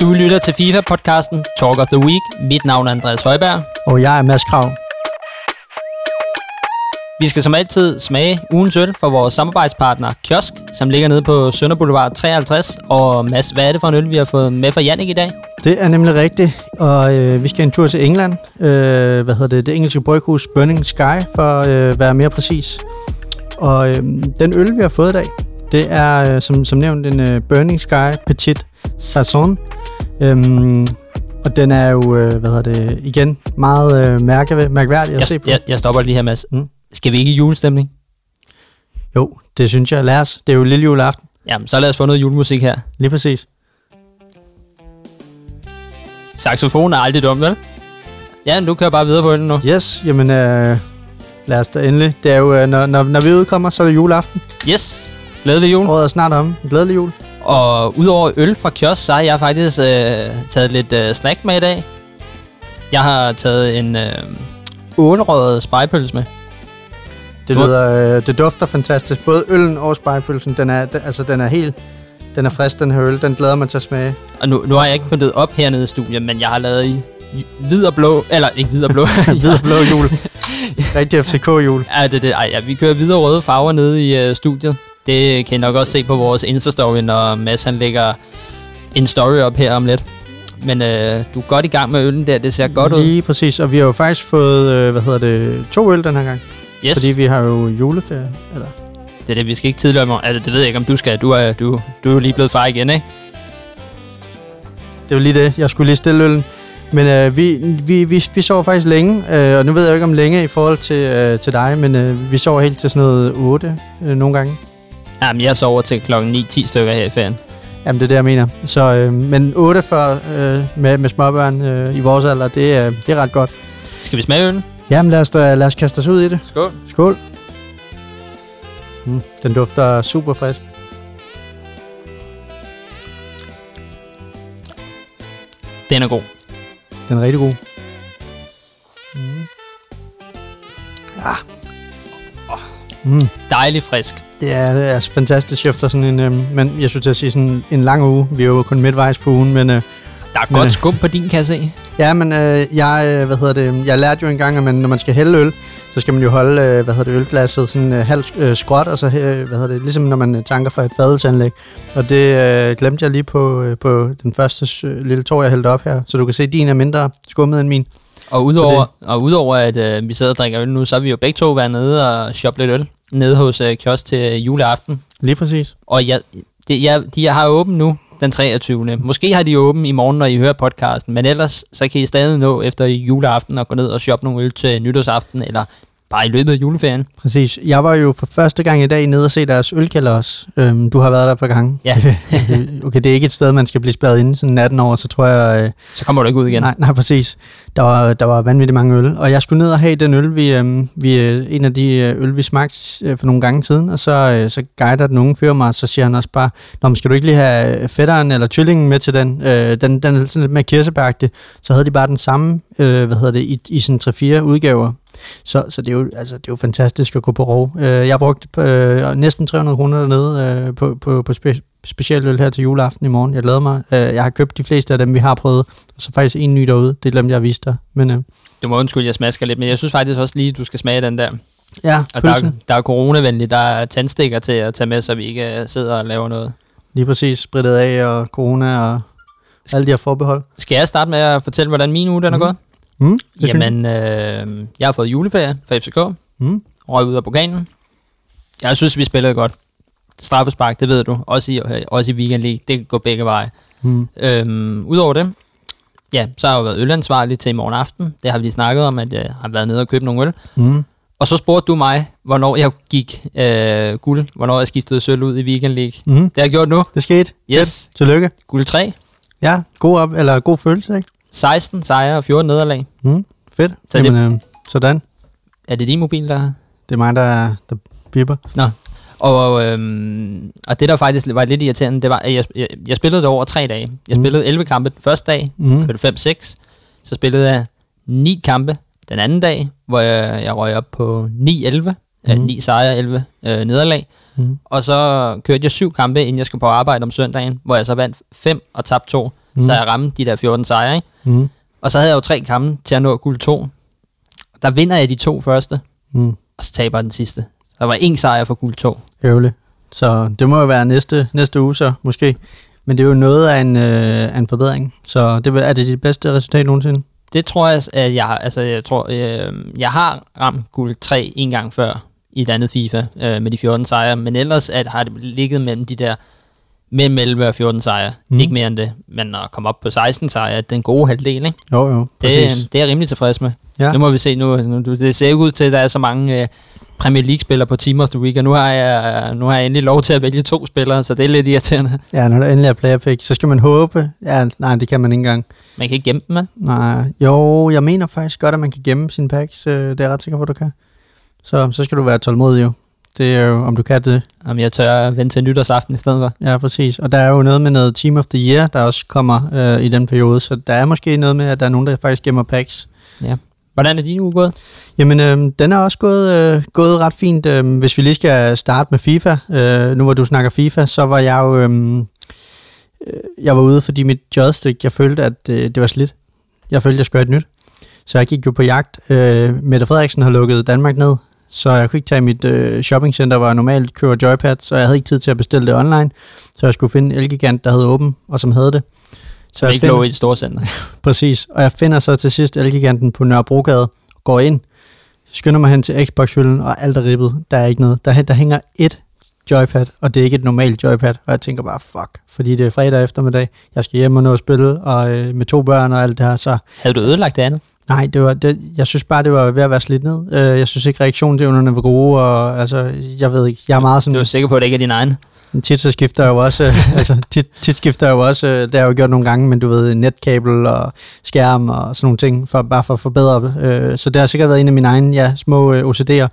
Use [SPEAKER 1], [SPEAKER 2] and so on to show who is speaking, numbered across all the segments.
[SPEAKER 1] Du lytter til FIFA-podcasten Talk of the Week. Mit navn er Andreas Højberg.
[SPEAKER 2] Og jeg er Mads Krav.
[SPEAKER 1] Vi skal som altid smage ugens øl for vores samarbejdspartner Kiosk, som ligger nede på Sønder Boulevard 53. Og Mads, hvad er det for en øl, vi har fået med fra Jannik i dag?
[SPEAKER 2] Det er nemlig rigtigt, og øh, vi skal en tur til England. Øh, hvad hedder det? Det engelske bryghus Burning Sky, for at øh, være mere præcis. Og øh, den øl, vi har fået i dag, det er øh, som, som nævnt en øh, Burning Sky Petit Saison. Øhm, og den er jo, øh, hvad hedder det, igen, meget øh, mærke, mærkværdig at
[SPEAKER 1] jeg,
[SPEAKER 2] se på.
[SPEAKER 1] Jeg, jeg stopper lige her, Mads.
[SPEAKER 2] Mm.
[SPEAKER 1] Skal vi ikke i julestemning?
[SPEAKER 2] Jo, det synes jeg. Lad os. Det er jo lille juleaften.
[SPEAKER 1] Jamen, så lad os få noget julemusik her.
[SPEAKER 2] Lige præcis.
[SPEAKER 1] Saxofon er aldrig dumt, vel? Ja, nu kører jeg bare videre på den nu.
[SPEAKER 2] Yes, jamen øh, lad os da endelig. Det er jo, øh, når, når, når vi udkommer, så er det juleaften.
[SPEAKER 1] Yes, glædelig jul.
[SPEAKER 2] Året er snart om. Glædelig jul.
[SPEAKER 1] Og udover øl fra kiosk, så har jeg faktisk øh, taget lidt øh, snack med i dag. Jeg har taget en øh, ålrøget spejpølse med.
[SPEAKER 2] Det, lyder, øh, det dufter fantastisk. Både øllen og spejpølsen, den er, den, altså, den er helt... Den er frisk, den her øl. Den glæder mig til at smage.
[SPEAKER 1] Og nu, nu har jeg ikke pyntet op hernede i studiet, men jeg har lavet i hvid og blå, eller ikke hvid og blå.
[SPEAKER 2] Hvid og blå jul. Rigtig FCK-jul.
[SPEAKER 1] ja, det, det, ej, ja, vi kører hvide og røde farver nede i øh, studiet. Det kan I nok også se på vores Insta-story, når Mads han lægger en story op her om lidt. Men øh, du er godt i gang med øllen der, det ser godt ud.
[SPEAKER 2] Lige præcis. Og vi har jo faktisk fået, øh, hvad hedder det, to øl den her gang.
[SPEAKER 1] Yes,
[SPEAKER 2] Fordi vi har jo juleferie. Eller?
[SPEAKER 1] det er det, vi skal ikke tidligere om. Altså, det ved jeg ikke, om du skal. Du er, du, du er jo lige blevet far igen, ikke?
[SPEAKER 2] Det var lige det. Jeg skulle lige stille øllen. Men øh, vi, vi, vi, vi sover faktisk længe, øh, og nu ved jeg jo ikke om længe i forhold til, øh, til dig, men øh, vi sover helt til sådan noget 8 øh, nogle gange.
[SPEAKER 1] Jamen, jeg sover til klokken 9-10 stykker her i ferien.
[SPEAKER 2] Jamen, det er det, jeg mener. Så, øh, men 8 før øh, med, med småbørn øh, i vores alder, det, er det er ret godt.
[SPEAKER 1] Skal vi smage øllen?
[SPEAKER 2] Jamen, lad os, da, lad os kaste os ud i det.
[SPEAKER 1] Skål.
[SPEAKER 2] Skål. Mm, den dufter super frisk.
[SPEAKER 1] Den er god.
[SPEAKER 2] Den er rigtig god. Mm. Ja. Mm.
[SPEAKER 1] Dejlig frisk.
[SPEAKER 2] Det er, er fantastisk efter sådan en, øh, men jeg skulle til at sige sådan en lang uge. Vi er jo kun midtvejs på ugen, men øh,
[SPEAKER 1] Der er
[SPEAKER 2] Men,
[SPEAKER 1] godt
[SPEAKER 2] øh,
[SPEAKER 1] skum på din, kan jeg se.
[SPEAKER 2] ja, men øh, jeg, øh, hvad hedder det, jeg lærte jo engang, at man, når man skal hælde øl, så skal man jo holde, øh, hvad hedder det, ølglasset sådan øh, halvt øh, skråt, og så, øh, hvad hedder det, ligesom når man øh, tanker fra et fadelsanlæg. Og det øh, glemte jeg lige på, øh, på den første øh, lille tår, jeg hældte op her, så du kan se, at din er mindre skummet end min.
[SPEAKER 1] Og udover, og udover at øh, vi sidder og drikker øl nu, så har vi jo begge to været nede og shoppe lidt øl. Nede hos øh, Kiosk til øh, juleaften.
[SPEAKER 2] Lige præcis.
[SPEAKER 1] Og jeg, det, jeg, de har åbent nu, den 23. Måske har de åben i morgen, når I hører podcasten. Men ellers, så kan I stadig nå efter juleaften og gå ned og shoppe nogle øl til nytårsaften, eller bare i løbet af juleferien.
[SPEAKER 2] Præcis. Jeg var jo for første gang i dag nede og se deres ølkælder også. Øhm, du har været der et par gange.
[SPEAKER 1] Ja.
[SPEAKER 2] okay, det er ikke et sted, man skal blive spærret inde sådan natten over, så tror jeg... Øh,
[SPEAKER 1] Så kommer du ikke ud igen.
[SPEAKER 2] Nej, nej, præcis. Der var, der var vanvittigt mange øl, og jeg skulle ned og have den øl, vi, øhm, vi, øh, en af de øh, øl, vi smagte øh, for nogle gange siden, og så, øh, så guider den unge fyr mig, og så siger han også bare, Nå, men skal du ikke lige have øh, fætteren eller tvillingen med til den? Øh, den, den er sådan lidt mere kirsebæragtig. Så havde de bare den samme, øh, hvad hedder det, i, i sådan 3-4 udgaver. Så, så det, er jo, altså, det er jo fantastisk at gå på rov. Øh, jeg brugte øh, næsten 300 kroner dernede øh, på, på, på spe, specielt øl her til juleaften i morgen. Jeg glæder mig. Øh, jeg har købt de fleste af dem, vi har prøvet. Og så faktisk en ny derude. Det glemte jeg at vise dig. Men øh,
[SPEAKER 1] Du må undskylde, jeg smasker lidt, men jeg synes faktisk også lige, du skal smage den der.
[SPEAKER 2] ja,
[SPEAKER 1] Og der er,
[SPEAKER 2] pølsen.
[SPEAKER 1] der er coronavenligt, der er tandstikker til at tage med, så vi ikke øh, sidder og laver noget.
[SPEAKER 2] Lige præcis. Spritet af og corona og alle de her forbehold.
[SPEAKER 1] Skal jeg starte med at fortælle, hvordan min uge den er
[SPEAKER 2] Mhm.
[SPEAKER 1] gået?
[SPEAKER 2] Mm,
[SPEAKER 1] Jamen, øh, jeg har fået juleferie fra FCK.
[SPEAKER 2] Mm.
[SPEAKER 1] røg ud af pokalen. Jeg synes, vi spillede godt. Straffespark, det ved du, også i, også i Weekend League, det kan gå begge veje.
[SPEAKER 2] Mm.
[SPEAKER 1] Øhm, Udover det, ja, så har jeg jo været ølansvarlig til i morgen aften. Det har vi lige snakket om, at jeg har været nede og købt nogle øl.
[SPEAKER 2] Mm.
[SPEAKER 1] Og så spurgte du mig, hvornår jeg gik øh, guld, hvornår jeg skiftede sølv ud i Weekend League.
[SPEAKER 2] Mm.
[SPEAKER 1] Det har jeg gjort nu.
[SPEAKER 2] Det skete.
[SPEAKER 1] Yes,
[SPEAKER 2] Fedt. Tillykke.
[SPEAKER 1] guld 3,
[SPEAKER 2] Ja, god, op, eller god følelse, ikke?
[SPEAKER 1] 16 sejre og 14 nederlag.
[SPEAKER 2] Mm. Fedt.
[SPEAKER 1] Så
[SPEAKER 2] Så
[SPEAKER 1] det-
[SPEAKER 2] Jamen, øh, sådan.
[SPEAKER 1] Er det din mobil, der
[SPEAKER 2] Det er mig, der, der bipper.
[SPEAKER 1] Og, øhm, og det, der faktisk var lidt irriterende, det var, at jeg, jeg, jeg spillede det over tre dage. Jeg
[SPEAKER 2] Mm.
[SPEAKER 1] spillede 11 kampe den første dag,
[SPEAKER 2] Mm.
[SPEAKER 1] kørte 5-6. Så spillede jeg 9 kampe den anden dag, hvor jeg, jeg røg op på 9-11. Mm.
[SPEAKER 2] Mm.
[SPEAKER 1] 9 sejre, 11 øh, nederlag.
[SPEAKER 2] Mm.
[SPEAKER 1] Og så kørte jeg syv kampe, inden jeg skulle på arbejde om søndagen, hvor jeg så vandt 5 og tabte 2. mm. så jeg ramte de der 14 sejre, ikke?
[SPEAKER 2] Mm.
[SPEAKER 1] Og så havde jeg jo tre kampe til at nå guld 2. Der vinder jeg de to første,
[SPEAKER 2] Mm.
[SPEAKER 1] og så taber jeg den sidste. Der var en sejr for guld 2.
[SPEAKER 2] Ærgerligt. Så det må jo være næste, næste uge så, måske. Men det er jo noget af en, øh, af en forbedring. Så det, er det dit bedste resultat nogensinde?
[SPEAKER 1] Det tror jeg, at jeg har, altså jeg tror, øh, jeg har ramt guld 3 en gang før i et andet FIFA øh, med de 14 sejre, men ellers at har det ligget mellem de der mellem 11 og 14 sejre.
[SPEAKER 2] Mm.
[SPEAKER 1] Ikke mere end det, men at komme op på 16 sejre, den gode halvdel, ikke?
[SPEAKER 2] Jo, jo,
[SPEAKER 1] Det,
[SPEAKER 2] præcis.
[SPEAKER 1] det er jeg rimelig tilfreds med.
[SPEAKER 2] Ja.
[SPEAKER 1] Nu må vi se, nu, nu det ser ikke ud til, at der er så mange øh, Premier League-spillere på Team of the Week, og nu har, jeg, nu har jeg endelig lov til at vælge to spillere, så det er lidt irriterende.
[SPEAKER 2] Ja, når der endelig er player pick, så skal man håbe. Ja, nej, det kan man ikke engang.
[SPEAKER 1] Man kan ikke gemme dem.
[SPEAKER 2] Nej, jo, jeg mener faktisk godt, at man kan gemme sine packs. øh, Det er jeg ret sikker på, du kan. Så, så skal du være tålmodig jo. Det er jo, om du kan det.
[SPEAKER 1] Om jeg tør vente til nytårsaften i stedet for.
[SPEAKER 2] Ja, præcis. Og der er jo noget med noget Team of the Year, der også kommer øh, i den periode. Så der er måske noget med, at der er nogen, der faktisk gemmer packs.
[SPEAKER 1] Hvordan er din uge gået?
[SPEAKER 2] Jamen, øh, den er også gået, øh, gået ret fint. Øh, hvis vi lige skal starte med FIFA, øh, nu hvor du snakker FIFA, så var jeg jo... Øh, øh, jeg var ude, fordi mit joystick, jeg følte, at øh, det var slidt. Jeg følte, jeg skulle have et nyt. Så jeg gik jo på jagt. Øh, Mette Frederiksen har lukket Danmark ned, så jeg kunne ikke tage mit øh, shoppingcenter, hvor jeg normalt køber joypad, så jeg havde ikke tid til at bestille det online. Så jeg skulle finde en Elgigant, der havde åben, og som havde det.
[SPEAKER 1] Så
[SPEAKER 2] jeg
[SPEAKER 1] jeg ikke lå i et stort center.
[SPEAKER 2] Præcis, og jeg finder så til sidst Elgiganten på Nørrebrogade, går ind, skynder mig hen til Xbox-hylden, og alt er ribbet. Der er ikke noget. Der, der hænger et joypad, og det er ikke et normalt joypad, og jeg tænker bare, fuck, fordi det er fredag eftermiddag, jeg skal hjem og nå at spille, og øh, med to børn og alt det her, så
[SPEAKER 1] Havde du ødelagt det andet?
[SPEAKER 2] Nej, det var, det, jeg synes bare, det var ved at være slidt ned. Øh, jeg synes ikke, reaktionsevnerne var gode, og altså, jeg ved ikke, jeg er meget
[SPEAKER 1] Du
[SPEAKER 2] sådan,
[SPEAKER 1] er sikker på, at det ikke er din egen?
[SPEAKER 2] tit så skifter jo også, øh, altså tit, tit skifter jo også, øh, det har jeg jo gjort nogle gange, men du ved, netkabel og skærm og sådan nogle ting, for, bare for at forbedre øh, Så det har sikkert været en af mine egne ja, små øh, OCD'er.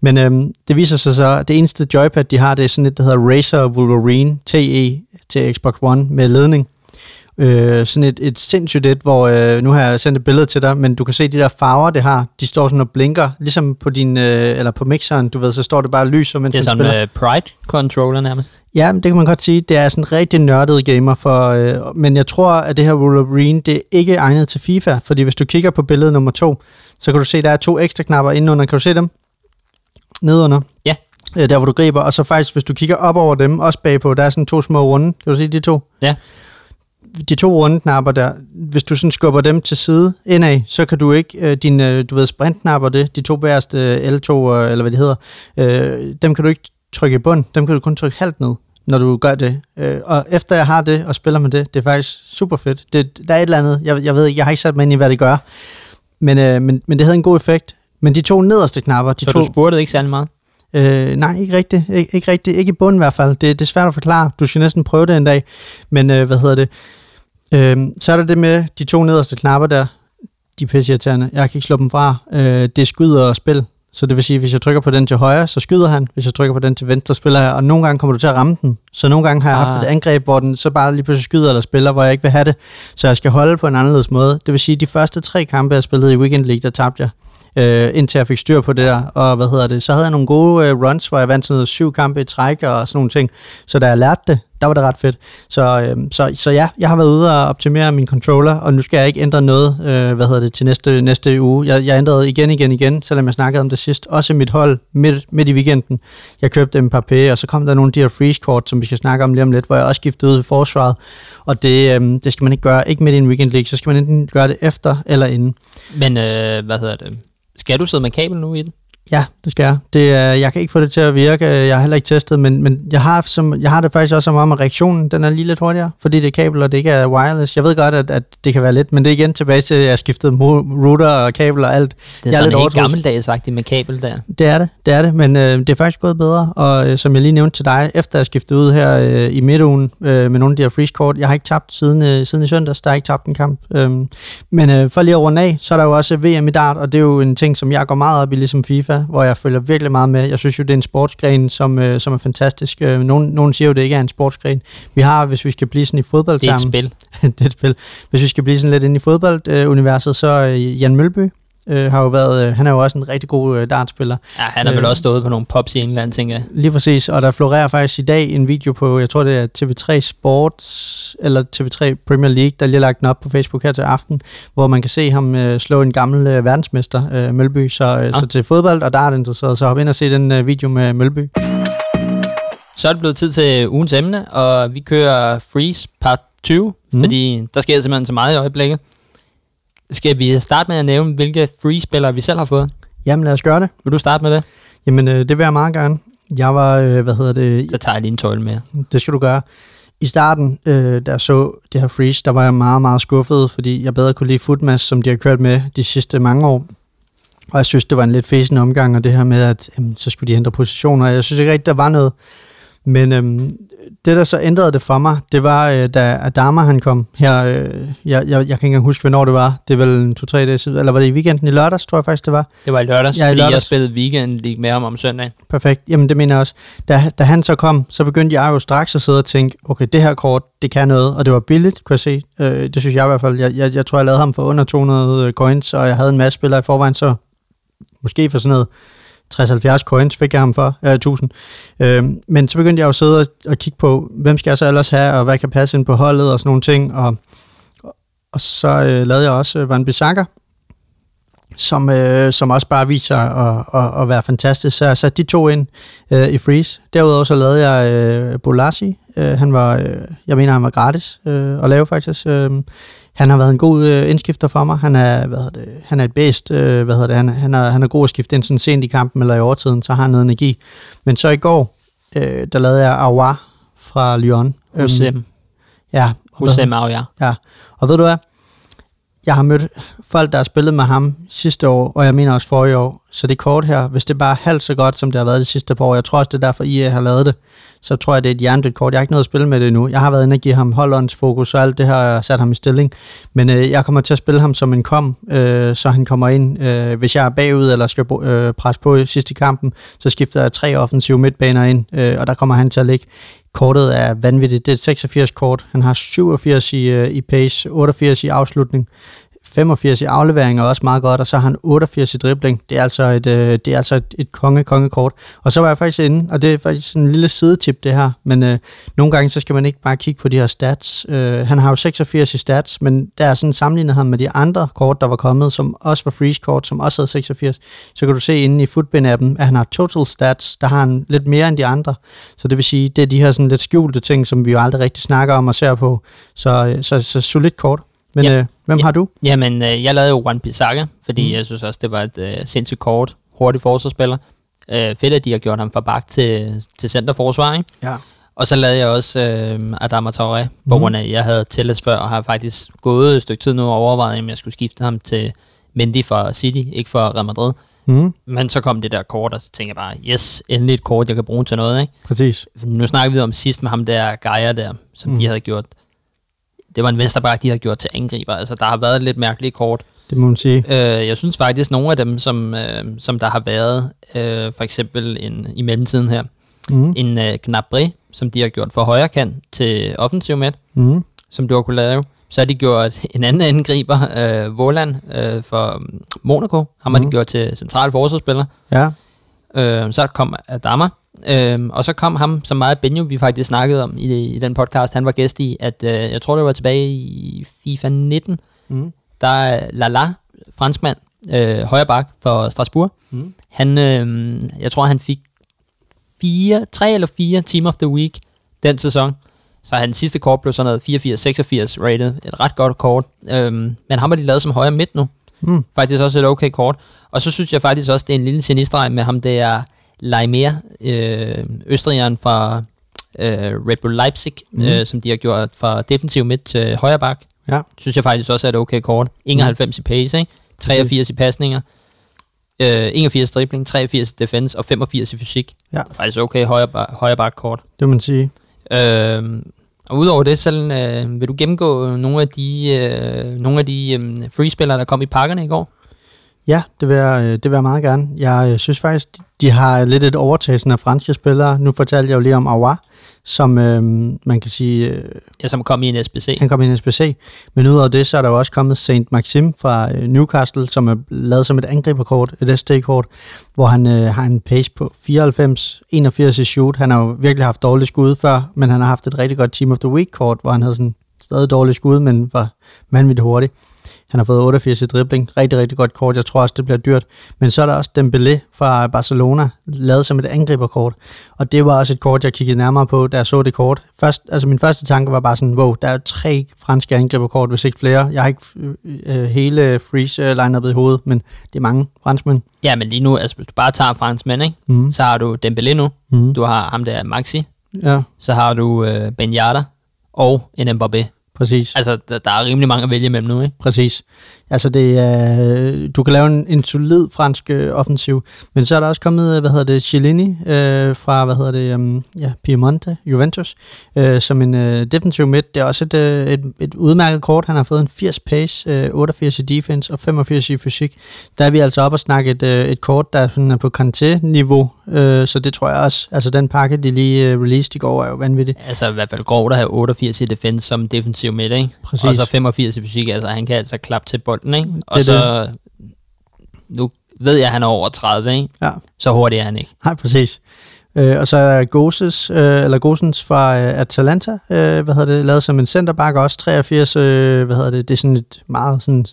[SPEAKER 2] Men øh, det viser sig så, at det eneste joypad, de har, det er sådan et, der hedder Razer Wolverine TE til Xbox One med ledning. Øh, sådan et, et sindssygt et, hvor øh, nu har jeg sendt et billede til dig, men du kan se de der farver, det har, de står sådan og blinker, ligesom på din, øh, eller på mixeren, du ved, så står det bare lyser, mens
[SPEAKER 1] Det er sådan
[SPEAKER 2] spiller.
[SPEAKER 1] med Pride-controller nærmest.
[SPEAKER 2] Ja, men det kan man godt sige. Det er sådan en rigtig nørdet gamer, for, øh, men jeg tror, at det her Wolverine, det er ikke egnet til FIFA, fordi hvis du kigger på billede nummer to, så kan du se, der er to ekstra knapper indenunder. Kan du se dem? Nedunder.
[SPEAKER 1] Ja.
[SPEAKER 2] Øh, der, hvor du griber. Og så faktisk, hvis du kigger op over dem, også bagpå, der er sådan to små runde. Kan du se de to?
[SPEAKER 1] Ja.
[SPEAKER 2] De to runde knapper der, hvis du sådan skubber dem til side indad, så kan du ikke, øh, dine, du ved, sprintknapper det, de to bagerste øh, L2, øh, eller hvad de hedder, øh, dem kan du ikke trykke i bund, dem kan du kun trykke halvt ned, når du gør det. Øh, og efter jeg har det og spiller med det, det er faktisk super fedt. Det, der er et eller andet, jeg, jeg ved ikke, jeg har ikke sat mig ind i, hvad det gør, men, øh, men, men det havde en god effekt. Men de to nederste knapper, de
[SPEAKER 1] Så
[SPEAKER 2] to...
[SPEAKER 1] du spurgte ikke særlig meget?
[SPEAKER 2] Øh, nej, ikke rigtigt. Ik- ikke rigtigt. Ikke i bunden i hvert fald. Det, det er svært at forklare. Du skal næsten prøve det en dag. Men øh, hvad hedder det? Øh, så er der det med de to nederste knapper der. De er pisseirriterende. Jeg kan ikke slå dem fra. Øh, det skyder og spil. Så det vil sige, hvis jeg trykker på den til højre, så skyder han. Hvis jeg trykker på den til venstre, spiller jeg. Og nogle gange kommer du til at ramme den. Så nogle gange har jeg haft
[SPEAKER 1] Ah.
[SPEAKER 2] et angreb, hvor den så bare lige pludselig skyder eller spiller, hvor jeg ikke vil have det. Så jeg skal holde på en anderledes måde. Det vil sige, de første tre kampe, jeg spillede i Weekend League, der tabte jeg øh, indtil jeg fik styr på det der. Og hvad hedder det? Så havde jeg nogle gode øh, runs, hvor jeg vandt sådan noget syv kampe i træk og sådan nogle ting. Så da jeg lærte det, der var det ret fedt. Så, øh, så, så ja, jeg har været ude og optimere min controller, og nu skal jeg ikke ændre noget, øh, hvad hedder det, til næste, næste uge. Jeg, jeg ændrede igen, igen, igen, selvom jeg snakkede om det sidst. Også mit hold midt, midt i weekenden. Jeg købte en Mbappé, og så kom der nogle af de her freeze-kort, som vi skal snakke om lige om lidt, hvor jeg også skiftede ud i forsvaret. Og det, øh, det skal man ikke gøre, ikke midt i en weekend league, så skal man enten gøre det efter eller inden.
[SPEAKER 1] Men øh, hvad hedder det? Skal du sidde med kabel nu i den?
[SPEAKER 2] Ja, det skal jeg. Det, er- jeg kan ikke få det til at virke. Jeg har heller ikke testet, men, men jeg, har som, jeg har det faktisk også som om, at reaktionen den er lige lidt hurtigere, fordi det er kabel, og det ikke er wireless. Jeg ved godt, at, at det kan være lidt, men det er igen tilbage til, at jeg skiftede router og kabel og alt.
[SPEAKER 1] Det er
[SPEAKER 2] Jeg er
[SPEAKER 1] sådan
[SPEAKER 2] lidt
[SPEAKER 1] helt
[SPEAKER 2] overtroisk.
[SPEAKER 1] gammeldags sagt med kabel der.
[SPEAKER 2] Det er det, det er det, men øh, det er faktisk gået bedre, og øh, som jeg lige nævnte til dig, efter jeg skiftede ud her øh, i midtugen øh, med nogle af de her freeze-kort, jeg har ikke tabt siden, øh, siden i søndags, der har ikke tabt en kamp. Øhm, men øh, for lige at runde af, så er der jo også VM i dart, og det er jo en ting, som jeg går meget op i, ligesom FIFA, hvor jeg følger virkelig meget med. Jeg synes jo, det er en sportsgren, som, øh, som er fantastisk. Øh, nogen, nogen siger jo, det ikke er en sportsgren. Vi har, hvis vi skal blive sådan i fodbold
[SPEAKER 1] Det er et spil.
[SPEAKER 2] det er et spil. Hvis vi skal blive sådan lidt inde i fodbolduniverset, så øh, Jan Mølby, øh, har jo været, øh, han er jo også en rigtig god øh, dartspiller.
[SPEAKER 1] Ja, han har vel
[SPEAKER 2] Øh.
[SPEAKER 1] også stået på nogle pops i England, tænker jeg.
[SPEAKER 2] Lige præcis, og der florerer faktisk i dag en video på, jeg tror det er TV3 Sports, eller TV3 Premier League, der lige har lagt den op på Facebook her til aften, hvor man kan se ham øh, slå en gammel øh, verdensmester, øh, Mølby. Så, øh,
[SPEAKER 1] Ah.
[SPEAKER 2] så til fodbold og dart interesseret, så hop ind og se den øh, video med Mølby.
[SPEAKER 1] Så er det blevet tid til ugens emne, og vi kører Freeze part 20,
[SPEAKER 2] Mm.
[SPEAKER 1] mm. fordi der sker simpelthen så meget i øjeblikket. Skal vi starte med at nævne, hvilke Freeze-spillere vi selv har fået?
[SPEAKER 2] Jamen lad os gøre det.
[SPEAKER 1] Vil du starte med det?
[SPEAKER 2] Jamen øh, det vil jeg meget gerne. Jeg var, øh, hvad hedder det,
[SPEAKER 1] Så tager jeg lige en tøjle med.
[SPEAKER 2] Det skal du gøre. I starten, øh, da jeg så det her freeze, der var jeg meget, meget skuffet, fordi jeg bedre kunne lide Footmas, som de har kørt med de sidste mange år. Og jeg synes, det var en lidt fæsende omgang, og det her med, at jamen, så skulle de ændre positioner. Jeg synes ikke rigtig, der var noget. Men øhm, det, der så ændrede det for mig, det var, øh, da Adama han kom her. Øh, jeg, jeg, jeg kan ikke engang huske, hvornår det var. Det er vel en to-tre dage siden. Eller var det i weekenden i lørdags, tror jeg faktisk, det var.
[SPEAKER 1] Det var i lørdags,
[SPEAKER 2] Ja, i
[SPEAKER 1] fordi jeg spillede weekend League med ham om søndagen.
[SPEAKER 2] Perfekt. Jamen, det mener jeg også. Da, da han så kom, så begyndte jeg jo straks at sidde og tænke, okay, det her kort, det kan noget, og det var billigt, kunne jeg se. Øh, det synes jeg i hvert fald. Jeg, jeg, jeg tror, jeg lavede ham for under 200 coins, og jeg havde en masse spillere i forvejen, så måske for sådan noget 60-70 coins fik jeg ham for, øh, 1000. Øh, men så begyndte jeg jo at sidde og, og kigge på, hvem skal jeg så ellers have, og hvad kan passe ind på holdet, og sådan nogle ting, og, og så øh, lavede jeg også øh, Van Bissaka, som, øh, som også bare viser at, at, at være fantastisk. Så jeg satte de to ind øh, i Freeze. Derudover så lavede jeg øh, Bolasi. Øh, han var, øh, jeg mener, han var gratis øh, at lave faktisk. Øh, han har været en god øh, indskifter for mig. Han er, hvad hedder det, han er et bedst. Øh, hvad hedder det, han, han, er, han er god at skifte ind sådan sent i kampen eller i overtiden, så har han noget energi. Men så i går, øh, der lavede jeg Awa fra Lyon.
[SPEAKER 1] Husem.
[SPEAKER 2] ja, og hvad-
[SPEAKER 1] Husem Auja.
[SPEAKER 2] Ja, og ved du hvad? Jeg har mødt folk, der har spillet med ham sidste år, og jeg mener også forrige år. Så det kort her, hvis det bare er halvt så godt, som det har været de sidste par år, jeg tror også, det er derfor, IA har lavet det, så tror jeg, det er et hjernedødt kort. Jeg har ikke noget at spille med det endnu. Jeg har været inde og give ham holdåndsfokus, og alt det her, har jeg sat ham i stilling. Men øh, jeg kommer til at spille ham som en kom, øh, så han kommer ind. Øh, hvis jeg er bagud, eller skal øh, presse på i sidste kampen, så skifter jeg tre offensive midtbaner ind, øh, og der kommer han til at ligge. Kortet er vanvittigt. Det er et 86 kort. Han har 87 i, øh, i pace, 88 i afslutning, 85 i aflevering er også meget godt, og så har han 88 i dribling. Det er altså et, øh, det er altså et, et konge, kongekort. Og så var jeg faktisk inde, og det er faktisk sådan en lille sidetip det her, men øh, nogle gange så skal man ikke bare kigge på de her stats. Øh, han har jo 86 i stats, men der er sådan sammenlignet ham med de andre kort, der var kommet, som også var freeze-kort, som også havde 86. Så kan du se inde i Footbin-appen, at han har total stats, der har han lidt mere end de andre. Så det vil sige, det er de her sådan lidt skjulte ting, som vi jo aldrig rigtig snakker om og ser på. Så, øh, så, så solidt kort. Men
[SPEAKER 1] Ja.
[SPEAKER 2] øh, hvem
[SPEAKER 1] Ja.
[SPEAKER 2] har du?
[SPEAKER 1] Jamen, øh, jeg lavede jo Juan Bissaka, fordi
[SPEAKER 2] Mm.
[SPEAKER 1] mm. jeg synes også, det var et øh, sindssygt kort, hurtigt forsvarsspiller. Øh, fedt, at de har gjort ham fra bak til, til centerforsvar, ikke?
[SPEAKER 2] Ja.
[SPEAKER 1] Og så lavede jeg også øh, Adama Traoré, på
[SPEAKER 2] Mhm.
[SPEAKER 1] grund af, jeg havde Telles før, og har faktisk gået et stykke tid nu og overvejet, om jeg skulle skifte ham til Mendy fra City, ikke for Real Madrid.
[SPEAKER 2] Mm,
[SPEAKER 1] Men så kom det der kort, og så tænkte jeg bare, yes, endelig et kort, jeg kan bruge til noget, ikke?
[SPEAKER 2] præcis.
[SPEAKER 1] Nu snakker vi om sidst med ham der Gaia der, som
[SPEAKER 2] Mm.
[SPEAKER 1] mm. de havde gjort. Det var en venstreback, de havde gjort til angriber. Altså, der har været lidt mærkelige kort.
[SPEAKER 2] Det må man sige.
[SPEAKER 1] Øh, jeg synes faktisk, nogle af dem, som, øh, som der har været, øh, for eksempel en, i mellemtiden her,
[SPEAKER 2] Mm,
[SPEAKER 1] en øh, Gnabry, som de har gjort for højre kant til offensiv midt,
[SPEAKER 2] mm,
[SPEAKER 1] som du har kunne lave. Så har de gjort en anden angriber, øh, Voland, øh, for mm, Monaco. Ham har
[SPEAKER 2] Mhm.
[SPEAKER 1] de gjort til central forsvarsspiller.
[SPEAKER 2] ja.
[SPEAKER 1] Øh, så kom Adama, øh, og så kom ham, som meget Benjo, vi faktisk snakkede om i, i den podcast, han var gæst i, at øh, jeg tror, det var tilbage i FIFA 19,
[SPEAKER 2] Mm,
[SPEAKER 1] der er Lala, franskmand, øh, højre bak for Strasbourg.
[SPEAKER 2] mm.
[SPEAKER 1] Han, øh, jeg tror, han fik fire, tre eller fire Team of the Week den sæson. Så hans sidste kort blev sådan noget 84-86 rated. Et ret godt kort. Øhm, men ham har de lavet som højre midt nu.
[SPEAKER 2] Mm.
[SPEAKER 1] Faktisk også et okay kort. Og så synes jeg faktisk også, det er en lille genistreg med ham, det er Leimer, øh, østrigeren fra øh, Red Bull Leipzig, mm. øh, som de har gjort fra defensiv midt til højre bak.
[SPEAKER 2] Ja.
[SPEAKER 1] Synes jeg faktisk også er et okay kort. 91 i pace, ikke? 83 i pasninger. Øh, 81 i dribling, 83 i defense og 85 i fysik.
[SPEAKER 2] Ja.
[SPEAKER 1] Faktisk okay højre, højre bak kort.
[SPEAKER 2] Det må man sige.
[SPEAKER 1] Øh, og udover det, så øh, vil du gennemgå nogle af de, øh, nogle af de øh, freespillere, der kom i pakkerne i går?
[SPEAKER 2] Ja, det vil, jeg, øh, det vil jeg meget gerne. Jeg øh, synes faktisk, de har lidt et overtagelse af franske spillere. Nu fortalte jeg jo lige om Awa, som øh, man kan sige, øh,
[SPEAKER 1] Ja, som kom i en SBC.
[SPEAKER 2] han kom i en SBC. Men udover det, så er der jo også kommet Saint Maxim fra øh, Newcastle, som er lavet som et angriberkort, et ST-kort, hvor han øh, har en pace på 94, 81 i shoot. Han har jo virkelig haft dårlige skud før, men han har haft et rigtig godt Team of the Week-kort, hvor han havde sådan stadig dårlige skud, men var vanvittigt hurtig. Han har fået 88 i dribling. Rigtig, rigtig godt kort. Jeg tror også, det bliver dyrt. Men så er der også Dembélé fra Barcelona, lavet som et angriberkort. Og det var også et kort, jeg kiggede nærmere på, da jeg så det kort. Først, altså min første tanke var bare sådan, wow, der er tre franske angriberkort, hvis ikke flere. Jeg har ikke øh, hele freeze line i hovedet, men det er mange franskmænd.
[SPEAKER 1] Ja, men lige nu, altså hvis du bare tager franskmænd, ikke?
[SPEAKER 2] Mm.
[SPEAKER 1] så har du Dembélé nu.
[SPEAKER 2] Mm.
[SPEAKER 1] Du har ham der Maxi.
[SPEAKER 2] Ja,
[SPEAKER 1] Så har du øh, Ben Yedder og en Mbappé.
[SPEAKER 2] Præcis.
[SPEAKER 1] Altså, der, der er rimelig mange at vælge mellem nu, ikke?
[SPEAKER 2] Præcis. Altså det er, du kan lave en, en solid fransk øh, offensiv, men så er der også kommet, øh, hvad hedder det, Cellini øh, fra, hvad hedder det, um, ja, Piemonte, Juventus, øh, som en øh, defensiv midt. Det er også et, øh, et, et udmærket kort. Han har fået en 80 pace, øh, 88 i defense og 85 i fysik. Der er vi altså op og snakke et, øh, et kort, der sådan er på Kanté-niveau, øh, så det tror jeg også, altså den pakke, de lige øh, released i går, er jo vanvittig.
[SPEAKER 1] Altså i hvert fald grovt at have 88 i defense som defensiv midt, ikke?
[SPEAKER 2] Præcis.
[SPEAKER 1] Og så 85 i fysik, altså han kan altså klappe til bolden, ikke? Og
[SPEAKER 2] er
[SPEAKER 1] så, nu ved jeg, at han er over 30, ikke?
[SPEAKER 2] Ja.
[SPEAKER 1] Så hurtigt er han ikke.
[SPEAKER 2] Nej, præcis. Øh, og så er Goses, øh, eller Gosens fra øh, Atalanta, øh, hvad hedder det, lavet som en centerback også, 83, øh, hvad hedder det, det er sådan et meget sådan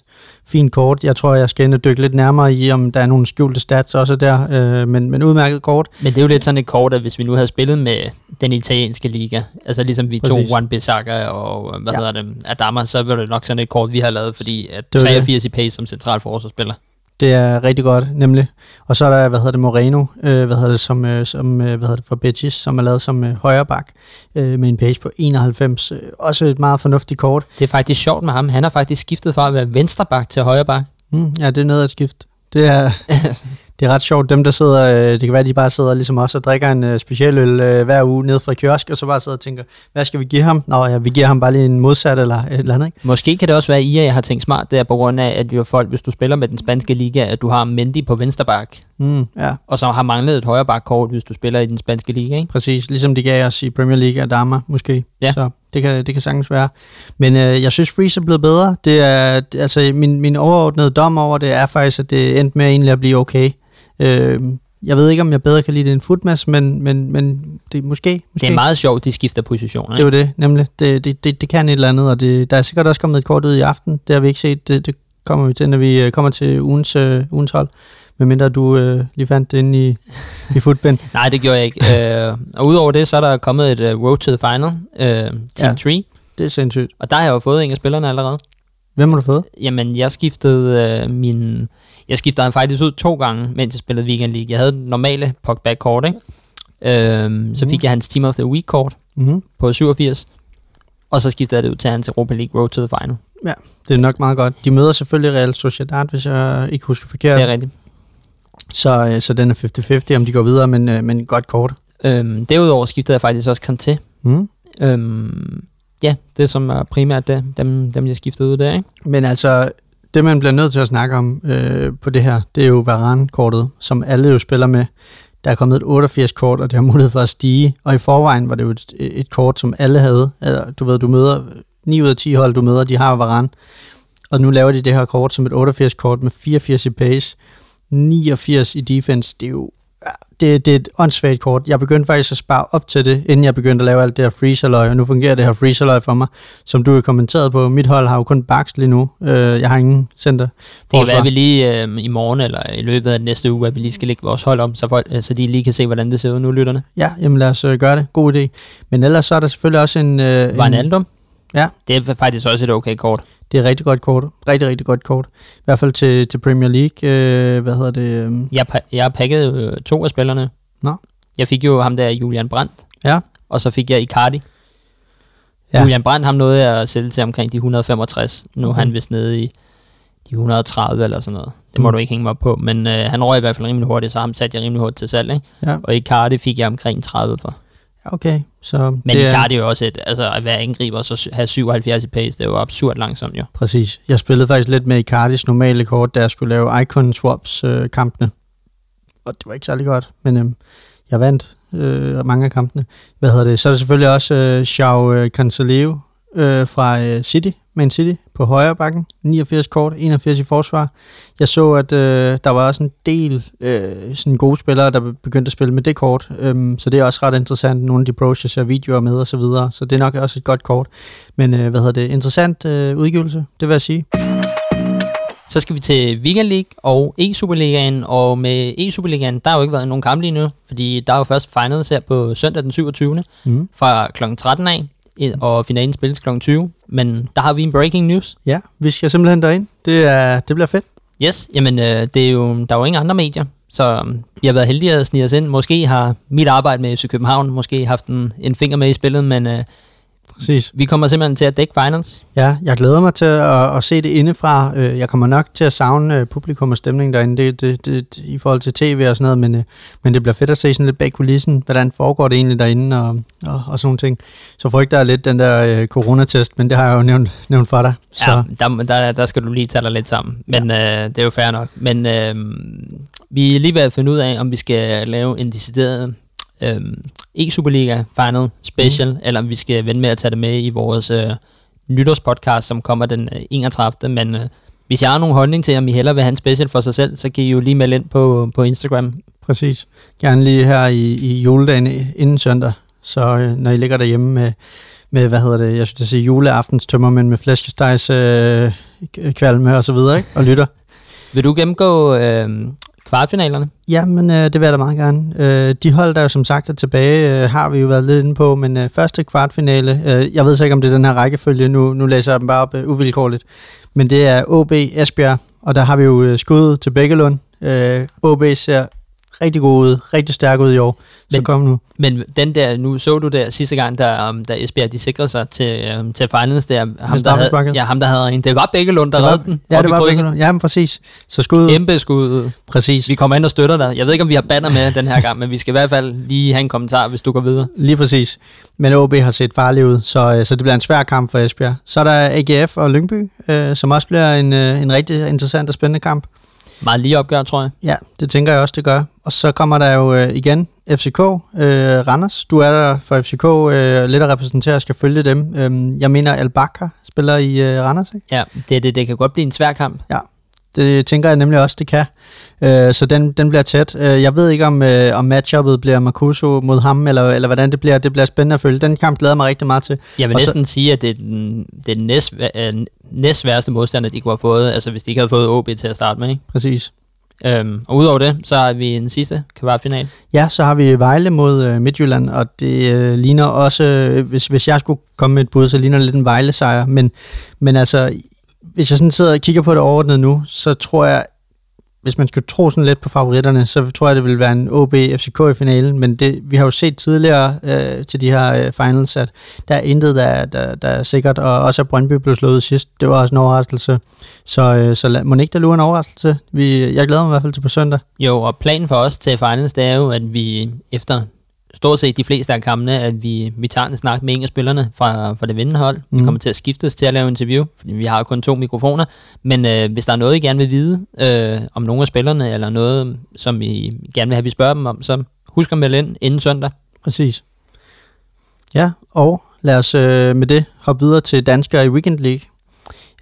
[SPEAKER 2] fint kort. Jeg tror, jeg skal ind og dykke lidt nærmere i, om der er nogle skjulte stats også der, øh, men, men udmærket kort.
[SPEAKER 1] Men det er jo lidt sådan et kort, at hvis vi nu havde spillet med den italienske liga, altså ligesom vi tog
[SPEAKER 2] Præcis.
[SPEAKER 1] Juan Bissaka og hvad
[SPEAKER 2] Ja.
[SPEAKER 1] hedder det, Adama, så var det nok sådan et kort, vi har lavet, fordi at
[SPEAKER 2] Det var det.
[SPEAKER 1] 83 i pace som central forsvarsspiller.
[SPEAKER 2] Det er rigtig godt, nemlig. Og så er der, hvad hedder det, Moreno, øh, hvad hedder det, som, øh, som øh, hvad hedder det, for Betis, som er lavet som øh, højre bak, øh, med en pace på 91. Øh, også et meget fornuftigt kort.
[SPEAKER 1] Det er faktisk sjovt med ham. Han har faktisk skiftet fra at være venstreback til højreback.
[SPEAKER 2] Mm, ja, det er noget at skifte. Det er, det er ret sjovt. Dem, der sidder, øh, det kan være, de bare sidder ligesom os og drikker en øh, specialøl øh, hver uge ned fra kiosk, og så bare sidder og tænker, hvad skal vi give ham? Nå ja, vi giver ham bare lige en modsat eller et eller andet, ikke?
[SPEAKER 1] Måske kan det også være, at IA har tænkt smart der, på grund af, at jo folk, hvis du spiller med den spanske liga, at du har Mendy på venstreback,
[SPEAKER 2] Mm, ja,
[SPEAKER 1] og så har manglet et højreback-kort, hvis du spiller i den spanske liga, ikke?
[SPEAKER 2] præcis. Ligesom de gav os i Premier League og Dama, måske.
[SPEAKER 1] Ja.
[SPEAKER 2] Så det kan, det kan sagtens være. Men øh, jeg synes, Freeze er blevet bedre. Det er, altså, min, min overordnede dom over det er faktisk, at det endte med egentlig at blive okay. Øh, jeg ved ikke, om jeg bedre kan lide det end Footmas, men, men, men det måske, måske.
[SPEAKER 1] Det er meget sjovt, de skifter positioner,
[SPEAKER 2] Det er
[SPEAKER 1] ikke?
[SPEAKER 2] jo det, nemlig. Det, det, det, det kan et eller andet, og det, der er sikkert også kommet et kort ud i aften. Det har vi ikke set. Det, det kommer vi til, når vi øh, kommer til ugens, øh, ugens hold. Medmindre du øh, lige fandt det inde i, i footbind.
[SPEAKER 1] Nej, det gjorde jeg ikke. øh, og udover det, så er der kommet et uh, Road to the Final, uh, Team
[SPEAKER 2] Ja.
[SPEAKER 1] ja. 3,
[SPEAKER 2] Det er sindssygt.
[SPEAKER 1] og der har jeg jo fået en af spillerne allerede.
[SPEAKER 2] Hvem har du fået?
[SPEAKER 1] Jamen, jeg skiftede uh, min... Jeg skiftede faktisk ud to gange, mens jeg spillede Weekend League. Jeg havde den normale Pogba-kort, ikke? Øhm, så
[SPEAKER 2] Mhm.
[SPEAKER 1] fik jeg hans Team of the Week-kort
[SPEAKER 2] Mm-hmm.
[SPEAKER 1] på 87, og så skiftede jeg det ud til hans Europa League Road to the Final.
[SPEAKER 2] Det er nok meget godt. De møder selvfølgelig Real Sociedad, hvis jeg ikke husker forkert.
[SPEAKER 1] Det er rigtigt.
[SPEAKER 2] Så, øh, så den er 50-50, om de går videre, men, øh, men godt kort.
[SPEAKER 1] Øhm, derudover skiftede jeg faktisk også Kanté.
[SPEAKER 2] Mm.
[SPEAKER 1] Øhm, ja, det som er primært det, dem, dem jeg skiftede ud der, ikke?
[SPEAKER 2] Men altså, det man bliver nødt til at snakke om øh, på det her, det er jo Varane-kortet, som alle jo spiller med. Der er kommet et 88-kort, og det har mulighed for at stige. Og i forvejen var det jo et, et kort, som alle havde. Altså, du ved, du møder 9 ud af 10 hold, du møder, de har Varane. Og nu laver de det her kort som et 88-kort med 84 i pace, 89 i defense. Det er jo det, det er et åndssvagt kort. Jeg begyndte faktisk at spare op til det, inden jeg begyndte at lave alt det her freezer og nu fungerer det her freezer for mig. Som du har kommenteret på, mit hold har jo kun baks lige nu. Øh, jeg har ingen center.
[SPEAKER 1] Det kan
[SPEAKER 2] forsvar.
[SPEAKER 1] være, at vi lige øh, i morgen eller i løbet af næste uge, at vi lige skal lægge vores hold om, så, folk, øh, så de lige kan se, hvordan det ser ud nu, lytterne.
[SPEAKER 2] Ja, jamen lad os øh, gøre det. God idé. Men ellers så er der selvfølgelig også en... Øh,
[SPEAKER 1] Var en
[SPEAKER 2] en
[SPEAKER 1] album?
[SPEAKER 2] Ja.
[SPEAKER 1] Det er faktisk også et okay kort.
[SPEAKER 2] det er et rigtig godt kort. Rigtig, rigtig godt kort. I hvert fald til, til Premier League. Øh, hvad hedder det? Øh,
[SPEAKER 1] Jeg, pa- jeg pakkede øh, to af spillerne.
[SPEAKER 2] Nå.
[SPEAKER 1] Jeg fik jo ham der, Julian Brandt.
[SPEAKER 2] Ja.
[SPEAKER 1] Og så fik jeg Icardi.
[SPEAKER 2] Ja.
[SPEAKER 1] Julian Brandt, ham nåede jeg at sælge til omkring de 165. Nu er
[SPEAKER 2] Okay.
[SPEAKER 1] han vist nede i de 130 eller sådan noget. Det må
[SPEAKER 2] Mm.
[SPEAKER 1] du ikke hænge mig på. Men øh, han røg i hvert fald rimelig hurtigt, så ham satte jeg rimelig hurtigt til salg. Ikke?
[SPEAKER 2] ja.
[SPEAKER 1] Og Icardi fik jeg omkring 30 for.
[SPEAKER 2] Ja, okay. Så
[SPEAKER 1] Men
[SPEAKER 2] det
[SPEAKER 1] Icardi er jo også et, altså at være angriber og så have 77 i pace, det er jo absurd langsomt jo.
[SPEAKER 2] Præcis. Jeg spillede faktisk lidt med Icardis normale kort, da jeg skulle lave Icon Swaps øh, kampene. Og det var ikke særlig godt, men øhm, jeg vandt øh, mange af kampene. Hvad hedder det? Så er der selvfølgelig også øh, Xiao øh, Cancelo øh, fra øh, City, Man City, på højre bakken. 89 kort, 81 i forsvar. Jeg så, at øh, der var også en del øh, sådan gode spillere, der begyndte at spille med det kort. Øhm, så det er også ret interessant. Nogle af de pros, jeg ser videoer med og så videre. Så det er nok også et godt kort. Men øh, hvad hedder det? Interessant øh, udgivelse, det vil jeg sige.
[SPEAKER 1] Så skal vi til Weekend League og E-Superligaen, og med E-Superligaen, der har jo ikke været nogen kamp lige nu, fordi der er jo først finals her på søndag den 27. Mm. fra kl. 13 af, og finalen spilles kl. 20. Men der har vi en breaking news.
[SPEAKER 2] Ja, vi skal simpelthen derind. Det, er, det bliver fedt.
[SPEAKER 1] Yes, jamen øh, det er jo, der er jo ingen andre medier, så um, vi har været heldige at snige os ind. Måske har mit arbejde med FC København måske haft en, en finger med i spillet, men øh,
[SPEAKER 2] Præcis.
[SPEAKER 1] Vi kommer simpelthen til at dække finals.
[SPEAKER 2] Ja, jeg glæder mig til at, at se det indefra. Øh, jeg kommer nok til at savne øh, publikum og stemning derinde det, det, det, i forhold til tv og sådan noget, men, øh, men det bliver fedt at se sådan lidt bag kulissen, hvordan foregår det egentlig derinde og, og, og sådan nogle ting. Så frygter jeg lidt den der coronatest, men det har jeg jo nævnt, nævnt for dig. Så.
[SPEAKER 1] Ja, der, der, der skal du lige tage dig lidt sammen, men ja. øh, det er jo fair nok. Men øh, vi er lige ved at finde ud af, om vi skal lave en decideret øh, e-Superliga Final Special, mm. eller om vi skal vende med at tage det med i vores øh, nytårspodcast, som kommer den øh, 31. Men øh, hvis jeg har nogen holdning til, om I hellere vil have en special for sig selv, så kan I jo lige melde ind på, på Instagram.
[SPEAKER 2] Præcis. Gerne lige her i, i juledagen inden søndag, så øh, når I ligger derhjemme med, med, hvad hedder det, jeg det sige juleaftens tømmermænd med flæskestegs øh, kvalme og så videre, ikke? og lytter.
[SPEAKER 1] Vil du gennemgå øh, kvartfinalerne?
[SPEAKER 2] Ja, men øh, det vil jeg da meget gerne. Øh, de hold, der jo som sagt er tilbage, øh, har vi jo været lidt inde på, men øh, første kvartfinale, øh, jeg ved så ikke, om det er den her rækkefølge, nu, nu læser jeg dem bare op øh, uvilkårligt, men det er OB Esbjerg, og der har vi jo øh, skuddet til Bækkelund. Øh, OB ser rigtig god ud, rigtig stærk ud i år. Så men, kom nu.
[SPEAKER 1] Men den der, nu så du der sidste gang, der, um, der Esbjerg de sikrede sig til, um, til finals der, ham der, havde, ja, ham der havde en, det var Bækkelund, der redde den.
[SPEAKER 2] Ja, det var Bækkelund, ja, men præcis.
[SPEAKER 1] Så skud. Kæmpe skud.
[SPEAKER 2] Præcis.
[SPEAKER 1] Vi kommer ind og støtter dig. Jeg ved ikke, om vi har banner med den her gang, men vi skal i hvert fald lige have en kommentar, hvis du går videre.
[SPEAKER 2] Lige præcis. Men OB har set farligt ud, så, øh, så det bliver en svær kamp for Esbjerg. Så er der AGF og Lyngby, øh, som også bliver en, øh, en rigtig interessant og spændende kamp.
[SPEAKER 1] Meget lige opgør, tror jeg.
[SPEAKER 2] Ja, det tænker jeg også, det gør. Og så kommer der jo øh, igen FCK, øh, Randers. Du er der for FCK øh, lidt at repræsentere og skal følge dem. Øh, jeg mener, Al-Bakr spiller i øh, Randers, ikke?
[SPEAKER 1] Ja, det, det, det kan godt blive en svær kamp.
[SPEAKER 2] Ja, det tænker jeg nemlig også, det kan. Øh, så den, den bliver tæt. Øh, jeg ved ikke, om, øh, om matchuppet bliver Marcuso mod ham, eller, eller hvordan det bliver. Det bliver spændende at følge. Den kamp glæder mig rigtig meget til.
[SPEAKER 1] Jeg vil og næsten så, sige, at det er den, det er den næst, øh, næst sværeste modstander, de kunne have fået, altså hvis de ikke havde fået OB til at starte med. Ikke?
[SPEAKER 2] Præcis.
[SPEAKER 1] Øhm, og udover det, så har vi en sidste kvartfinal.
[SPEAKER 2] Ja, så har vi Vejle mod øh, Midtjylland, og det øh, ligner også, øh, hvis, hvis jeg skulle komme med et bud, så ligner det lidt en Vejle-sejr. Men, men altså, hvis jeg sådan sidder og kigger på det overordnet nu, så tror jeg, hvis man skulle tro sådan lidt på favoritterne, så tror jeg, det vil være en OB-FCK i finalen, men det, vi har jo set tidligere øh, til de her øh, finals, at der er intet, der, der, der er sikkert, og også at Brøndby blev slået sidst, det var også en overraskelse. Så, øh, så må ikke der lurer en overraskelse. Vi, jeg glæder mig i hvert fald til på søndag.
[SPEAKER 1] Jo, og planen for os til finals, det er jo, at vi efter stort set de fleste af kampene, at vi, vi tager en snak med en af spillerne fra, fra det vindende hold. Mm. Vi kommer til at skifte os til at lave interview, fordi vi har kun to mikrofoner. Men øh, hvis der er noget, I gerne vil vide øh, om nogle af spillerne, eller noget, som I gerne vil have, vi spørger dem om, så husk at melde ind inden søndag.
[SPEAKER 2] Præcis. Ja, og lad os øh, med det hoppe videre til danskere i Weekend League.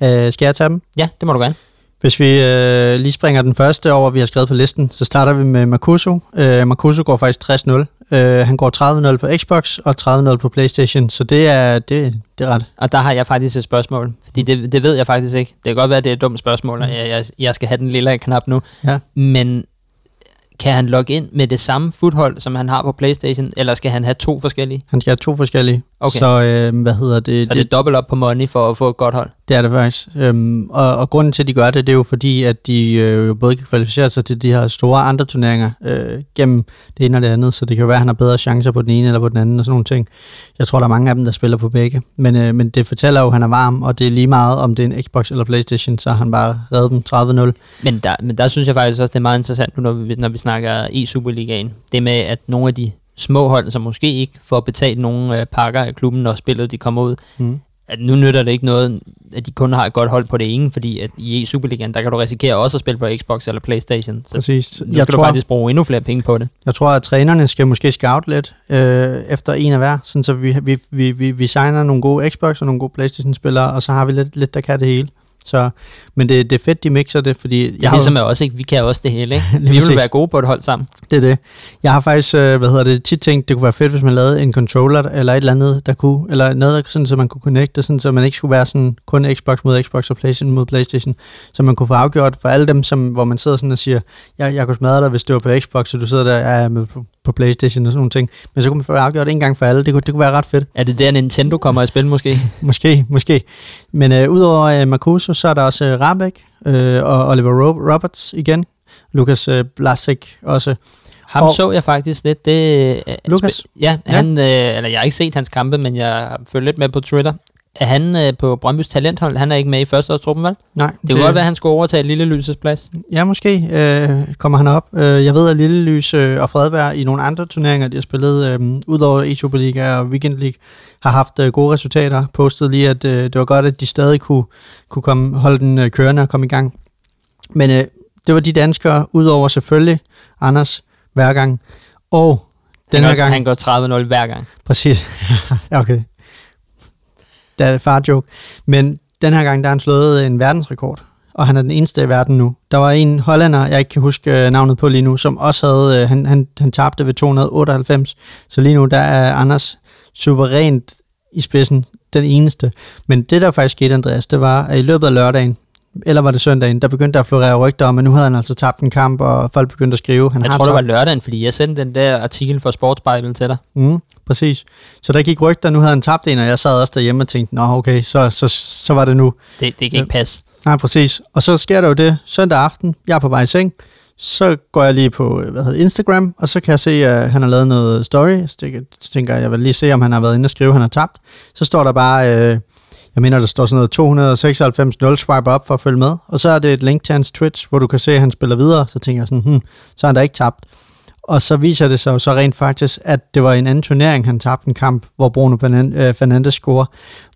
[SPEAKER 2] Øh, skal jeg tage dem?
[SPEAKER 1] Ja, det må du gerne.
[SPEAKER 2] Hvis vi øh, lige springer den første over, vi har skrevet på listen, så starter vi med Makuso. Øh, Makuso går faktisk 60-0. Øh, han går 30-0 på Xbox og 30-0 på Playstation, så det er, det, det er ret.
[SPEAKER 1] Og der har jeg faktisk et spørgsmål, fordi det, det ved jeg faktisk ikke. Det kan godt være, at det er et dumt spørgsmål, og jeg, jeg, jeg skal have den lille knap nu. Ja. Men kan han logge ind med det samme foothold, som han har på Playstation, eller skal han have to forskellige?
[SPEAKER 2] Han skal have to forskellige. Okay. Så øh, hvad hedder det?
[SPEAKER 1] Så det, det er dobbelt op på money for at få et godt hold?
[SPEAKER 2] Det er det faktisk. Øhm, og, og grunden til, at de gør det, det er jo fordi, at de øh, både kan kvalificere sig til de her store andre turneringer øh, gennem det ene og det andet, så det kan jo være, at han har bedre chancer på den ene eller på den anden og sådan nogle ting. Jeg tror, der er mange af dem, der spiller på begge. Men, øh, men det fortæller jo, at han er varm, og det er lige meget, om det er en Xbox eller Playstation, så han bare redder dem 30-0.
[SPEAKER 1] Men der, men der synes jeg faktisk også, det er meget interessant, nu, når vi, når vi snakker i Superligaen. Det med, at nogle af de små hold, som måske ikke får betalt nogle øh, pakker af klubben, når spillet de kommer ud, mm. At nu nytter det ikke noget, at de kun har et godt hold på det ene, fordi at i Superligaen, der kan du risikere også at spille på Xbox eller Playstation. Så
[SPEAKER 2] Præcis.
[SPEAKER 1] nu skal du faktisk bruge endnu flere penge på det.
[SPEAKER 2] Jeg tror, at trænerne skal måske scout lidt øh, efter en af hver, sådan så vi, vi, vi, vi, vi signer nogle gode Xbox og nogle gode Playstation-spillere, og så har vi lidt, lidt der kan det hele. Så, men det, det er fedt, de mixer det, fordi...
[SPEAKER 1] Jeg det er ligesom også, ikke? Vi kan også det hele, ikke? Vi vil være gode på et hold sammen.
[SPEAKER 2] Det er det. Jeg har faktisk, øh, hvad hedder det, tit tænkt, det kunne være fedt, hvis man lavede en controller eller et eller andet, der kunne, eller noget, sådan, så man kunne connecte, sådan, så man ikke skulle være sådan kun Xbox mod Xbox og PlayStation mod PlayStation, så man kunne få afgjort for alle dem, som, hvor man sidder sådan og siger, jeg, jeg kunne smadre dig, hvis det var på Xbox, så du sidder der ja, med på, PlayStation og sådan nogle ting. Men så kunne man få afgjort en gang for alle. Det kunne, det kunne være ret fedt.
[SPEAKER 1] Er det der Nintendo kommer i spil måske?
[SPEAKER 2] Måske, måske. Men øh, udover øh, Marcuso, så er der også øh, Rabeck øh, og Oliver Ro- Roberts igen. Lukas øh, Blasek også.
[SPEAKER 1] Ham
[SPEAKER 2] Og-
[SPEAKER 1] så jeg faktisk lidt. Det, øh,
[SPEAKER 2] Lukas?
[SPEAKER 1] sp- Ja,
[SPEAKER 2] Ja.
[SPEAKER 1] han, øh, eller jeg har ikke set hans kampe, men jeg har følt lidt med på Twitter. Er han øh, på Brøndby's talenthold? Han er ikke med i førsteårstruppen, vel?
[SPEAKER 2] Nej,
[SPEAKER 1] Det kunne godt være, at han skulle overtage Lille Lyses plads.
[SPEAKER 2] Ja, måske øh, kommer han op. Øh, jeg ved, at Lille Lys øh, og Fredberg i nogle andre turneringer, de har spillet, øh, udover i Superliga og Weekend League, har haft øh, gode resultater. Postet lige, at øh, det var godt, at de stadig kunne, kunne komme, holde den øh, kørende og komme i gang. Men øh, det var de danskere, udover selvfølgelig Anders hver gang. Og den
[SPEAKER 1] han,
[SPEAKER 2] her
[SPEAKER 1] går,
[SPEAKER 2] gang...
[SPEAKER 1] han går 30-0 hver gang.
[SPEAKER 2] Præcis. ja, okay. Det er et far joke. Men den her gang, der har han slået en verdensrekord. Og han er den eneste i verden nu. Der var en hollander, jeg ikke kan huske øh, navnet på lige nu, som også havde, øh, han, han, han tabte ved 298. Så lige nu, der er Anders suverænt i spidsen den eneste. Men det, der faktisk skete, Andreas, det var, at i løbet af lørdagen, eller var det søndagen, der begyndte der at florere rygter om, at nu havde han altså tabt en kamp, og folk begyndte at skrive. Han
[SPEAKER 1] Jeg
[SPEAKER 2] har
[SPEAKER 1] tror, det var
[SPEAKER 2] tabt-
[SPEAKER 1] lørdagen, fordi jeg sendte den der artikel fra Sportsbible til dig.
[SPEAKER 2] Mm, præcis. Så der gik rygter, nu havde han tabt en, og jeg sad også derhjemme og tænkte, nå okay, så, så, så var det nu.
[SPEAKER 1] Det, det kan ikke passe.
[SPEAKER 2] Nej, præcis. Og så sker der jo det søndag aften, jeg er på vej i seng, så går jeg lige på hvad hedder, Instagram, og så kan jeg se, at han har lavet noget story. Så tænker- jeg, jeg vil lige se, om han har været inde og skrive, at han har tabt. Så står der bare, øh, jeg mener, der står sådan noget 296 0 swipe op for at følge med. Og så er det et link til hans Twitch, hvor du kan se, at han spiller videre. Så tænker jeg sådan, hmm, så har han da ikke tabt. Og så viser det sig jo så rent faktisk, at det var en anden turnering, han tabte en kamp, hvor Bruno øh, Fernandes scorer.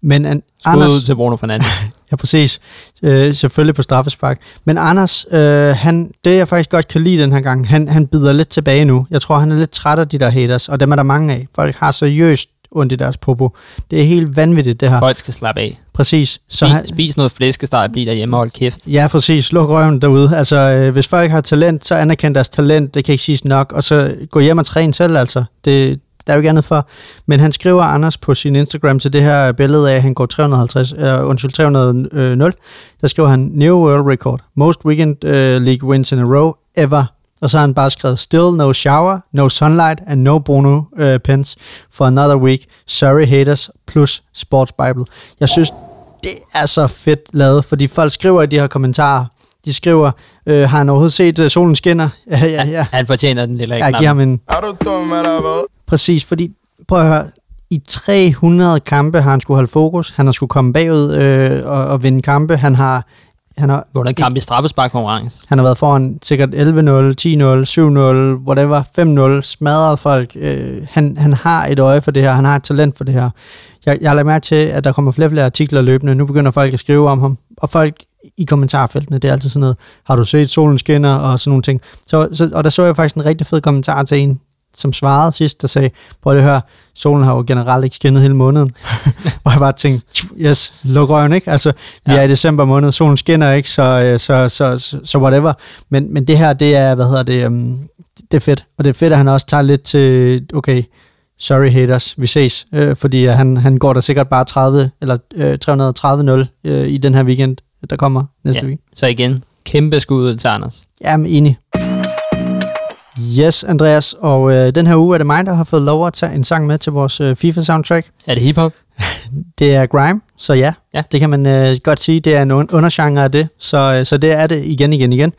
[SPEAKER 2] Men an-
[SPEAKER 1] Skud
[SPEAKER 2] Anders,
[SPEAKER 1] til Bruno Fernandes.
[SPEAKER 2] Ja, præcis. Øh, selvfølgelig på straffespark. Men Anders, øh, han, det jeg faktisk godt kan lide den her gang, han, han bider lidt tilbage nu. Jeg tror, han er lidt træt af de der haters, og dem er der mange af. Folk har seriøst ondt i deres popo. Det er helt vanvittigt, det her.
[SPEAKER 1] Folk skal slappe af.
[SPEAKER 2] Præcis. Så
[SPEAKER 1] Spis,
[SPEAKER 2] han,
[SPEAKER 1] spis noget flæskesteg og bliv derhjemme og hold kæft.
[SPEAKER 2] Ja, præcis. Luk røven derude. Altså, øh, hvis folk har talent, så anerkend deres talent. Det kan ikke siges nok. Og så gå hjem og træne selv, altså. Det, der er jo ikke andet for. Men han skriver, Anders, på sin Instagram til det her billede af, at han går 350, øh, undskyld, 300, der skriver han, New World Record. Most weekend uh, league wins in a row ever. Og så har han bare skrevet, Still no shower, no sunlight, and no Bruno uh, pens for another week. Sorry haters, plus Sports Bible. Jeg synes, det er så fedt lavet, fordi folk skriver i de her kommentarer, de skriver, øh, har han overhovedet set uh, solen skinner? Ja, ja, ja.
[SPEAKER 1] Han fortjener den lille
[SPEAKER 2] Jeg giver ham en...
[SPEAKER 3] Er du dum, eller hvad?
[SPEAKER 2] Præcis, fordi, prøv at høre, i 300 kampe har han skulle holde fokus, han har skulle komme bagud øh, og, og vinde kampe, han har, han har,
[SPEAKER 1] Vundet kamp i straffesparkkonkurrence.
[SPEAKER 2] han har været foran sikkert 11-0, 10-0, 7-0, whatever, 5-0, smadret folk. Øh, han, han har et øje for det her, han har et talent for det her. Jeg, jeg lagt mærke til, at der kommer flere og flere artikler løbende. Nu begynder folk at skrive om ham, og folk i kommentarfeltene, det er altid sådan noget, har du set solen skinner og sådan nogle ting. Så, så, og der så jeg faktisk en rigtig fed kommentar til en, som svarede sidst, der sagde, prøv at høre, solen har jo generelt ikke skinnet hele måneden. og jeg bare tænkte, yes, luk røven, ikke? Altså, vi
[SPEAKER 1] Ja.
[SPEAKER 2] er i december måned, solen skinner ikke, så, øh, så, så, så, så whatever. Men, men det her, det er, hvad hedder det, um, det er fedt. Og det er fedt, at han også tager lidt til, okay, sorry haters, vi ses. Øh, fordi han, han går der sikkert bare 30, eller øh, 330-0 øh, i den her weekend, der kommer næste
[SPEAKER 1] Ja.
[SPEAKER 2] week.
[SPEAKER 1] Så igen, kæmpe skud ud til Anders.
[SPEAKER 2] Jamen, enig. Yes, Andreas, og øh, den her uge er det mig, der har fået lov at tage en sang med til vores øh, FIFA-soundtrack.
[SPEAKER 1] Er det hiphop?
[SPEAKER 2] Det er grime, så ja,
[SPEAKER 1] Ja.
[SPEAKER 2] det kan man øh, godt sige, det er en un- undergenre af det, så, øh, så det er det igen, igen, igen.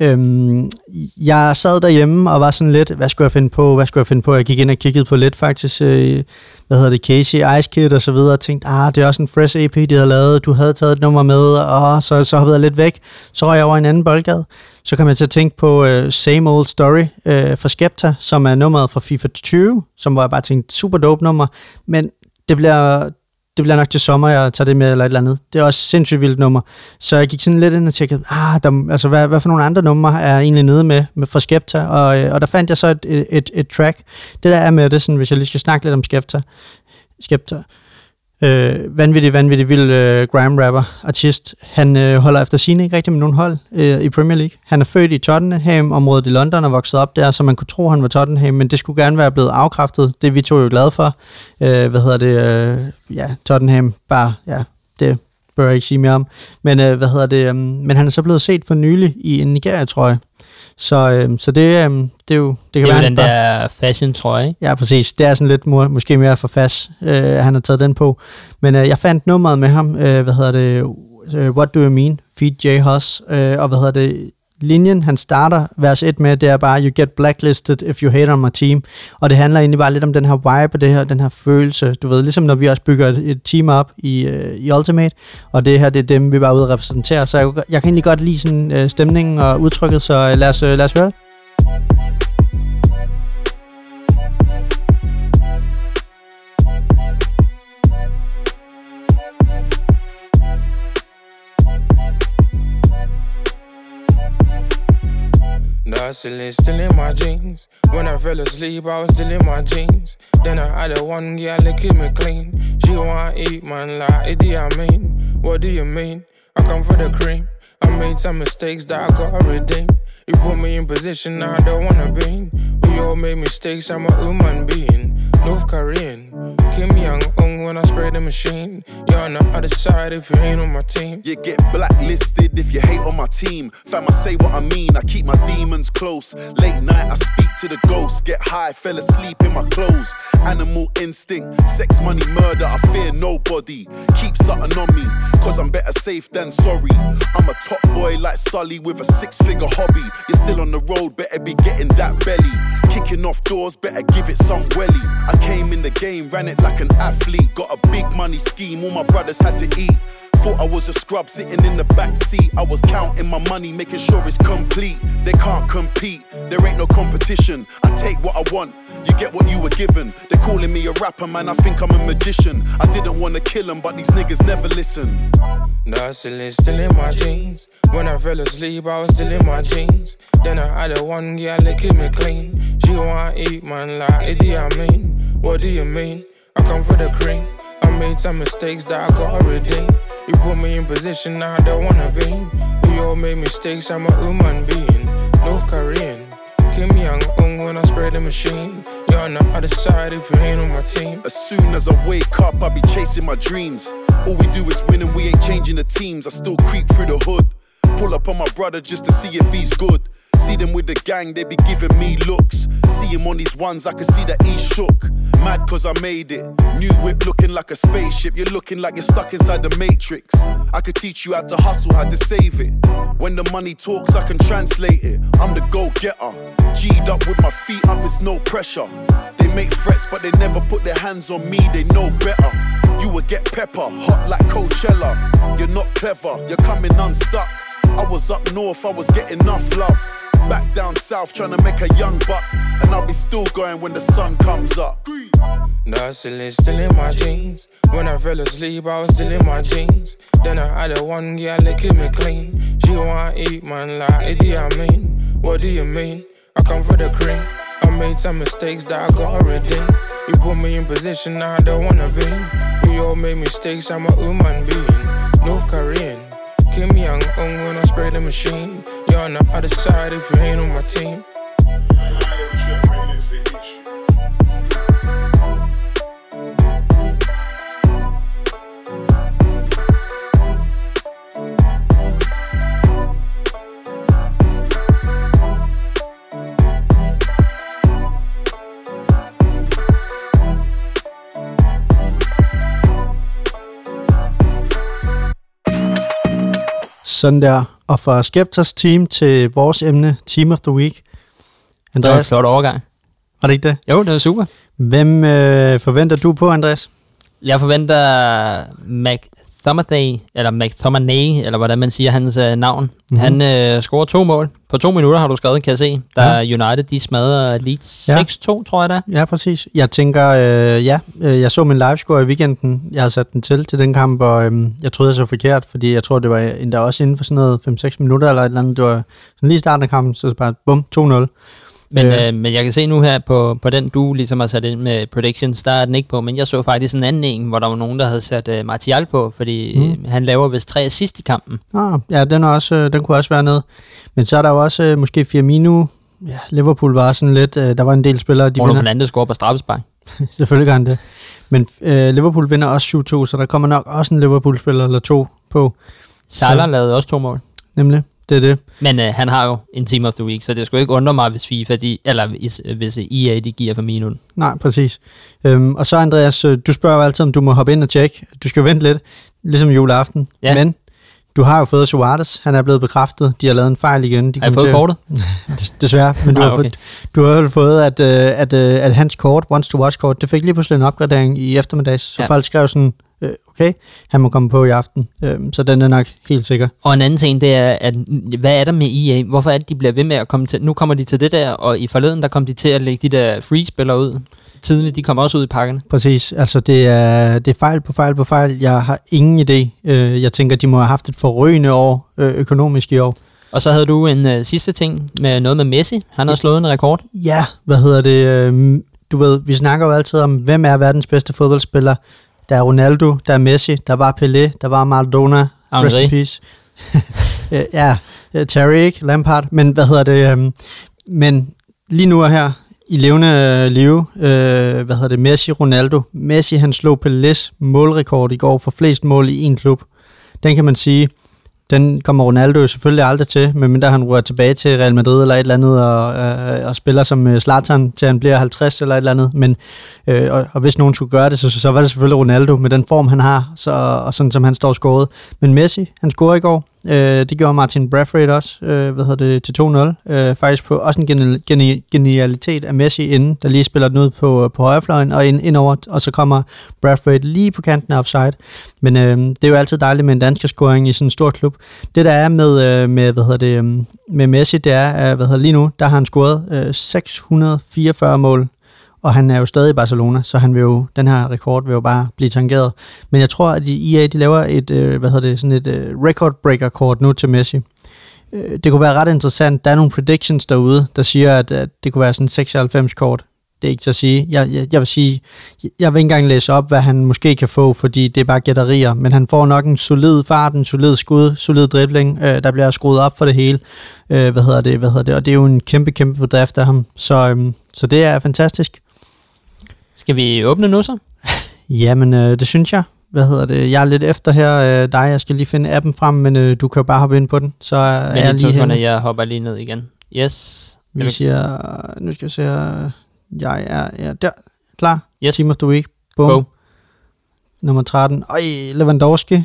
[SPEAKER 2] Øhm, jeg sad derhjemme og var sådan lidt, hvad skulle jeg finde på, hvad skulle jeg finde på? Jeg gik ind og kiggede på lidt faktisk, øh, hvad hedder det, Casey, Ice Kid og så videre, og tænkte, ah, det er også en fresh EP, de havde lavet, du havde taget et nummer med, og så, så hoppede jeg lidt væk. Så røg jeg over i en anden boldgade. Så kom jeg til at tænke på øh, Same Old Story øh, fra Skepta, som er nummeret fra FIFA 20, som var jeg bare tænkte, super dope nummer, men det bliver det bliver nok til sommer, jeg tager det med, eller et eller andet. Det er også sindssygt vildt nummer. Så jeg gik sådan lidt ind og tjekkede, ah, der, altså, hvad, hvad for nogle andre numre er jeg egentlig nede med, med fra Skepta, og, øh, og der fandt jeg så et, et, et, et track. Det der er med det, sådan, hvis jeg lige skal snakke lidt om Skepta, Skepta, øh, vanvittig, vanvittig vild øh, grime rapper, artist. Han øh, holder efter sine ikke rigtig med nogen hold øh, i Premier League. Han er født i Tottenham-området i London og vokset op der, så man kunne tro, han var Tottenham, men det skulle gerne være blevet afkræftet. Det er vi to jo glade for. Øh, hvad hedder det? Øh, ja, Tottenham, bare, ja, det bør jeg ikke sige mere om. Men øh, hvad hedder det? Øh, men han er så blevet set for nylig i Nigeria-trøje. Så, øh, så det, øh, det er jo... Det, kan
[SPEAKER 1] Det er
[SPEAKER 2] være,
[SPEAKER 1] den der fashion trøje?
[SPEAKER 2] Ja, præcis. Det er sådan lidt må, måske mere for fast, øh, han har taget den på. Men øh, jeg fandt nummeret med ham, øh, hvad hedder det, øh, What Do You Mean, Feed J. Hus, øh, og hvad hedder det, linjen, han starter vers 1 med, det er bare, you get blacklisted if you hate on my team. Og det handler egentlig bare lidt om den her vibe og det her, den her følelse. Du ved, ligesom når vi også bygger et, et team op i, øh, i Ultimate, og det her, det er dem, vi bare er ude og repræsentere. Så jeg, jeg kan egentlig godt lide sådan, øh, stemningen og udtrykket, så øh, lad, os, øh, lad os høre det.
[SPEAKER 3] No, still, in my jeans. When I fell asleep, I was still in my jeans. Then I had a one girl that keep me clean. She want eat, man, like, i mean What do you mean? I come for the cream. I made some mistakes that I gotta redeem. You put me in position I don't wanna be in. We all make mistakes, I'm a human being. North Korean. Kim Young Un when I spray the machine. You're on the other side if you ain't on my team.
[SPEAKER 4] You get blacklisted if you hate on my team. Fam, I say what I mean. I keep my demons close. Late night, I speak to the ghosts. Get high, fell asleep in my clothes. Animal instinct, sex, money, murder. I fear nobody. Keep something on me, cause I'm better safe than sorry. I'm a top boy like Sully with a six figure hobby. You're still on the road, better be getting that belly. Kicking off doors, better give it some welly. I came in the game, ran it like an athlete. Got a big money scheme, all my brothers had to eat. Thought I was a scrub sitting in the back seat. I was counting my money, making sure it's complete. They can't compete, there ain't no competition. I take what I want, you get what you were given. They're calling me a rapper, man, I think I'm a magician. I didn't wanna kill them, but these niggas never listen.
[SPEAKER 3] No, still, in my jeans. When I fell asleep, I was still in my jeans. Then I had a one girl keep me clean. She want eat, man, like Idi mean. What do you mean? I come for the cream. Made some mistakes that I gotta redeem. You put me in position I don't wanna be. We all make mistakes, I'm a human being. North Korean. Kim Young Un when I spray the machine. You're on the other side if you ain't on my team.
[SPEAKER 4] As soon as I wake up, I be chasing my dreams. All we do is win and we ain't changing the teams. I still creep through the hood. Pull up on my brother just to see if he's good. See them with the gang, they be giving me looks. See him on these ones, I can see that he's shook. Mad cause I made it. New whip looking like a spaceship. You're looking like you're stuck inside the matrix. I could teach you how to hustle, how to save it. When the money talks, I can translate it. I'm the go getter. G'd up with my feet up, it's no pressure. They make threats, but they never put their hands on me, they know better. You will get pepper, hot like Coachella. You're not clever, you're coming unstuck. I was up north, I was getting enough love. Back down south, trying to make a young buck. And I'll be still going when the sun comes up.
[SPEAKER 3] No, still, still in my jeans. When I fell asleep, I was still in my jeans. Then I had a one girl keep me clean. She want eat, man, like i mean What do you mean? I come for the cream. I made some mistakes that I gotta redeem. You put me in position I don't wanna be. We all make mistakes, I'm a human being. North Korean. Kim Young Un when I spray the machine. On the other side if you ain't on my team.
[SPEAKER 2] Sådan der. Og fra Skepters team til vores emne, Team of the Week.
[SPEAKER 1] Det var en
[SPEAKER 2] Andreas,
[SPEAKER 1] flot overgang.
[SPEAKER 2] var det ikke det?
[SPEAKER 1] Jo, det var super.
[SPEAKER 2] Hvem øh, forventer du på, Andreas?
[SPEAKER 1] Jeg forventer McTominay, eller McTominay, eller hvordan man siger hans øh, navn. Mm-hmm. Han øh, scorer to mål. På to minutter har du skrevet, kan jeg se. Der ja. United, de smadrer Leeds
[SPEAKER 2] Ja.
[SPEAKER 1] 6-2, tror jeg da.
[SPEAKER 2] Ja, præcis. Jeg tænker, øh, ja, øh, jeg så min livescore i weekenden. Jeg har sat den til til den kamp, og øh, jeg troede, jeg så forkert, fordi jeg tror, det var endda også inden for sådan noget 5-6 minutter eller et eller andet. Det var sådan lige starten af kampen, så bare bum, 2-0.
[SPEAKER 1] Men,
[SPEAKER 2] Øh.
[SPEAKER 1] øh, men jeg kan se nu her på, på den, du ligesom har sat ind med predictions, der er den ikke på. Men jeg så faktisk en anden en, hvor der var nogen, der havde sat uh, Martial på, fordi
[SPEAKER 2] Mm.
[SPEAKER 1] mm. han laver vist tre assist i kampen.
[SPEAKER 2] Ah, ja, den, er også, øh, den kunne også være noget. Men så er der jo også øh, måske Firmino. Ja, Liverpool var sådan lidt, øh, der var en del spillere, de
[SPEAKER 1] Bruno
[SPEAKER 2] vinder.
[SPEAKER 1] Fernandes scorer på straffespark.
[SPEAKER 2] Selvfølgelig gør han det. Men øh, Liverpool vinder også 7-2, så der kommer nok også en Liverpool-spiller eller to på,
[SPEAKER 1] Salah
[SPEAKER 2] Så-
[SPEAKER 1] lavede også to mål.
[SPEAKER 2] nemlig. Det er det.
[SPEAKER 1] Men øh, han har jo en team of the week, så det skulle ikke undre mig, hvis FIFA, de, eller hvis, hvis EA, de giver Firmino den.
[SPEAKER 2] Nej, præcis. Øhm, og så Andreas, øh, du spørger jo altid, om du må hoppe ind og tjekke. Du skal vente lidt, ligesom juleaften.
[SPEAKER 1] Ja.
[SPEAKER 2] Men du har jo fået Suarez. Han er blevet bekræftet. De har lavet en fejl igen. De
[SPEAKER 1] Har jeg fået
[SPEAKER 2] til-
[SPEAKER 1] kortet?
[SPEAKER 2] Des- Desværre. Men du,
[SPEAKER 1] Nej,
[SPEAKER 2] har,
[SPEAKER 1] okay.
[SPEAKER 2] fået, du har jo fået, at, øh, at, øh, at hans kort, Wants to Watch kort, det fik lige pludselig en opgradering i eftermiddags. Så
[SPEAKER 1] Ja.
[SPEAKER 2] folk skrev sådan, øh, okay, han må komme på i aften. Så den er nok helt sikker.
[SPEAKER 1] Og en anden ting, det er, at hvad er der med EA? Hvorfor er det, de bliver ved med at komme til? Nu kommer de til det der, og i forleden, der kom de til at lægge de der free-spillere ud. Tidligt, de kommer også ud i pakkerne.
[SPEAKER 2] Præcis. Altså, det er, det er fejl på fejl på fejl. Jeg har ingen idé. Øh, jeg tænker, de må have haft et forrygende år øh, økonomisk i år.
[SPEAKER 1] Og så havde du en øh, sidste ting med noget med Messi. Han har slået en rekord.
[SPEAKER 2] Ja, hvad hedder det? øhm, Du ved, vi snakker jo altid om, hvem er verdens bedste fodboldspiller. Der er Ronaldo, der er Messi, der var Pelé, der var Maradona. Rest in peace. Øh, ja, øh, Terry, ikke? Lampard. Men hvad hedder det? Men lige nu og her, i levende øh, live, øh, hvad hedder det? Messi, Ronaldo. Messi, han slog Pelés målrekord i går for flest mål i en klub. Den kan man sige, den kommer Ronaldo jo selvfølgelig aldrig til, medmindre han rører tilbage til Real Madrid eller et eller andet, og, øh, og spiller som øh, Zlatan til han bliver 50 eller et eller andet. Men, øh, og, og hvis nogen skulle gøre det, så, så var det selvfølgelig Ronaldo med den form, han har, så, og sådan som han står skåret. Men Messi, han scorede i går. Øh, det gjorde Martin Braithwaite også, øh, hvad hedder det, til 2-0. Øh, faktisk på også en geni- genialitet af Messi inden, der lige spiller den ud på, på højrefløjen og ind, indover, og så kommer Braithwaite lige på kanten af offside. Men øh, det er jo altid dejligt med en dansk scoring i sådan en stor klub. Det der er med, øh, med, hvad hedder det, øh, med Messi, det er, øh, hvad hedder lige nu, der har han scoret øh, 644 mål, og han er jo stadig i Barcelona, så han vil jo, den her rekord vil jo bare blive tangeret. Men jeg tror, at IA de laver et, øh, hvad hedder det, sådan et øh, record breaker kort nu til Messi. Øh, det kunne være ret interessant. Der er nogle predictions derude, der siger, at, at det kunne være sådan 96 kort. Det er ikke til at sige. Jeg, jeg, jeg vil sige, jeg vil ikke engang læse op, hvad han måske kan få, fordi det er bare gætterier, men han får nok en solid fart, en solid skud, solid dribling, øh, der bliver skruet op for det hele. Øh, hvad hedder det, hvad hedder det, og det er jo en kæmpe, kæmpe bedrift af ham. Så, øhm, så det er fantastisk.
[SPEAKER 1] Skal vi åbne nu så?
[SPEAKER 2] Jamen, øh, det synes jeg. Hvad hedder det? Jeg er lidt efter her øh, dig. Jeg skal lige finde appen frem, men øh, du kan jo bare hoppe ind på den. Så er
[SPEAKER 1] Men
[SPEAKER 2] jeg lige henne.
[SPEAKER 1] jeg hopper lige ned igen. Yes.
[SPEAKER 2] Vi siger, nu skal jeg se. Jeg er ja, der. Klar.
[SPEAKER 1] Yes.
[SPEAKER 2] Team of the Week. Boom.
[SPEAKER 1] Go.
[SPEAKER 2] Nummer 13. Øj, Lewandowski.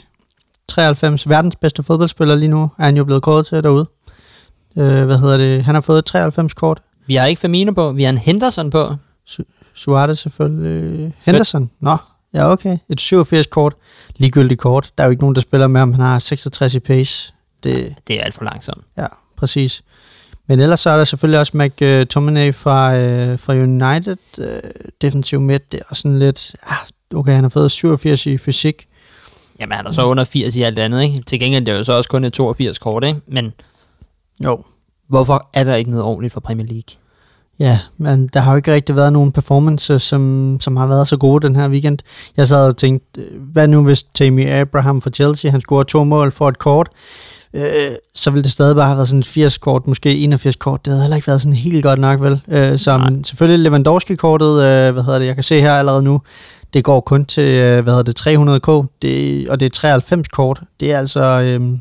[SPEAKER 2] 93. Verdens bedste fodboldspiller lige nu. Er han jo blevet kåret til derude. Øh, hvad hedder det? Han har fået 93 kort.
[SPEAKER 1] Vi har ikke Firmino på, vi har en Henderson på.
[SPEAKER 2] Suarez selvfølgelig. Henderson. Nå, ja okay. Et 87 kort. Ligegyldigt kort. Der er jo ikke nogen, der spiller med ham. Han har 66 i pace. Det,
[SPEAKER 1] Det er alt for langsomt.
[SPEAKER 2] Ja, præcis. Men ellers så er der selvfølgelig også McTominay fra, øh, fra United, øh, defensiv midt, det er sådan lidt, ah, okay, han har fået 87 i fysik.
[SPEAKER 1] Jamen, han er så under 80 i alt andet, ikke? Til gengæld det er jo så også kun et 82 kort, ikke? Men
[SPEAKER 2] Jo.
[SPEAKER 1] hvorfor er der ikke noget ordentligt for Premier League?
[SPEAKER 2] Ja, men der har jo ikke rigtig været nogen performance, som, som har været så gode den her weekend. Jeg sad og tænkte, øh, hvad nu hvis Tammy Abraham fra Chelsea, han scorer to mål for et kort, øh, så ville det stadig bare have været sådan et 80 kort, måske 81 kort. Det havde heller ikke været sådan helt godt nok, vel? Øh, så
[SPEAKER 1] Nej.
[SPEAKER 2] selvfølgelig Lewandowski-kortet, øh, hvad hedder det, jeg kan se her allerede nu, det går kun til, øh, hvad hedder det, 300k, det, og det er 93 kort. Det er altså, øh,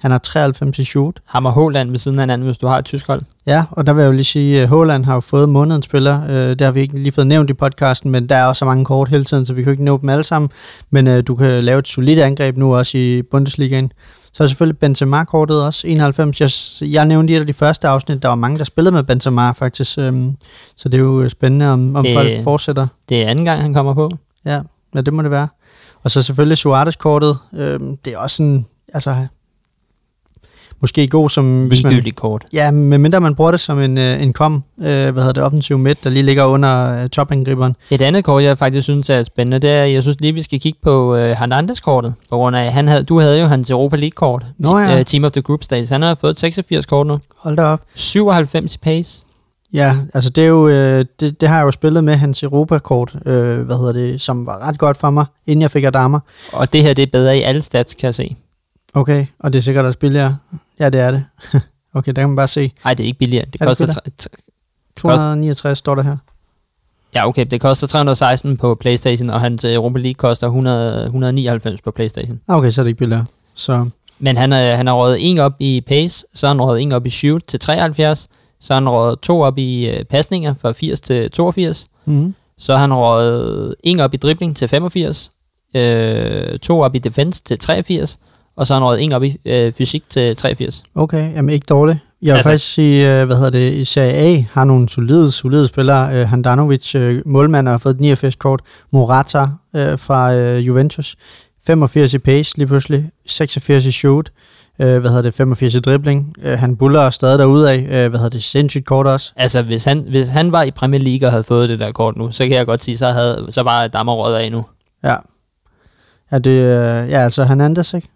[SPEAKER 2] han har 93 i shoot.
[SPEAKER 1] Ham og Håland ved siden af hinanden, hvis du har et tysk hold.
[SPEAKER 2] Ja, og der vil jeg jo lige sige, at Håland har jo fået månedens spiller. Øh, det har vi ikke lige fået nævnt i podcasten, men der er også så mange kort hele tiden, så vi kan ikke nå dem alle sammen. Men øh, du kan lave et solidt angreb nu også i Bundesligaen. Så er selvfølgelig Benzema-kortet også, 91. Jeg, jeg nævnte af de første afsnit, der var mange, der spillede med Benzema faktisk. Øhm, så det er jo spændende, om, om
[SPEAKER 1] Det-
[SPEAKER 2] folk fortsætter.
[SPEAKER 1] Det er anden gang, han kommer på.
[SPEAKER 2] Ja, ja, det må det være. Og så selvfølgelig Suarez-kortet. Øh, det er også sådan, altså, måske god som... Hvis man,
[SPEAKER 1] kort.
[SPEAKER 2] ja, medmindre man bruger det som en, øh, en kom, øh, hvad hedder det, offensiv midt, der lige ligger under øh, topangriberen.
[SPEAKER 1] Et andet kort, jeg faktisk synes er spændende, det er, jeg synes lige, vi skal kigge på øh, Hernandez-kortet, på grund af, han havde, du havde jo hans Europa League-kort,
[SPEAKER 2] Nå ja.
[SPEAKER 1] øh, Team of the Group Stage. Han har fået 86 kort nu.
[SPEAKER 2] Hold da op.
[SPEAKER 1] 97 i pace.
[SPEAKER 2] Ja, altså det er jo, øh, det, det har jeg jo spillet med hans Europa-kort, øh, hvad hedder det, som var ret godt for mig, inden jeg fik Adama.
[SPEAKER 1] Og det her, det er bedre i alle stats, kan jeg se.
[SPEAKER 2] Okay, og det er sikkert også billigere. Ja, det er det. okay, der kan man bare se.
[SPEAKER 1] Nej, det er ikke billigere. Det
[SPEAKER 2] Er det
[SPEAKER 1] koster,
[SPEAKER 2] billigere?
[SPEAKER 1] tre- t-
[SPEAKER 2] 269 står der her.
[SPEAKER 1] ja, okay, det koster 316 på Playstation, og hans øh, Europa League koster 100, 199 på Playstation.
[SPEAKER 2] Ah, Okay, så er det ikke billigere. Så
[SPEAKER 1] Men han, er, han har røget en op i pace, så har han røget en op i shoot til 73, så har han røget to op i øh, pasninger fra 80 til 82,
[SPEAKER 2] mm,
[SPEAKER 1] så har han røget en op i dribling til 85, øh, to op i defense til 83, og så har han røget en op i øh, fysik til 83.
[SPEAKER 2] okay, jamen ikke dårligt. Jeg vil
[SPEAKER 1] Altså-
[SPEAKER 2] faktisk sige, øh, hvad hedder det, i Serie A har nogle solide, solide spillere. Øh, Handanovic, øh, målmand, har fået et 89 kort. Morata øh, fra øh, Juventus. 85 i pace lige pludselig. 86 i shoot. Øh, hvad hedder det, 85 i dribling. Øh, han buller stadig derudad. Øh, hvad hedder det, sindssygt kort også.
[SPEAKER 1] Altså, hvis han, hvis han var i Premier League og havde fået det der kort nu, så kan jeg godt sige, så, havde, så var Dammer røget af nu.
[SPEAKER 2] Ja. Ja, det, øh, ja altså Hernandez, ikke?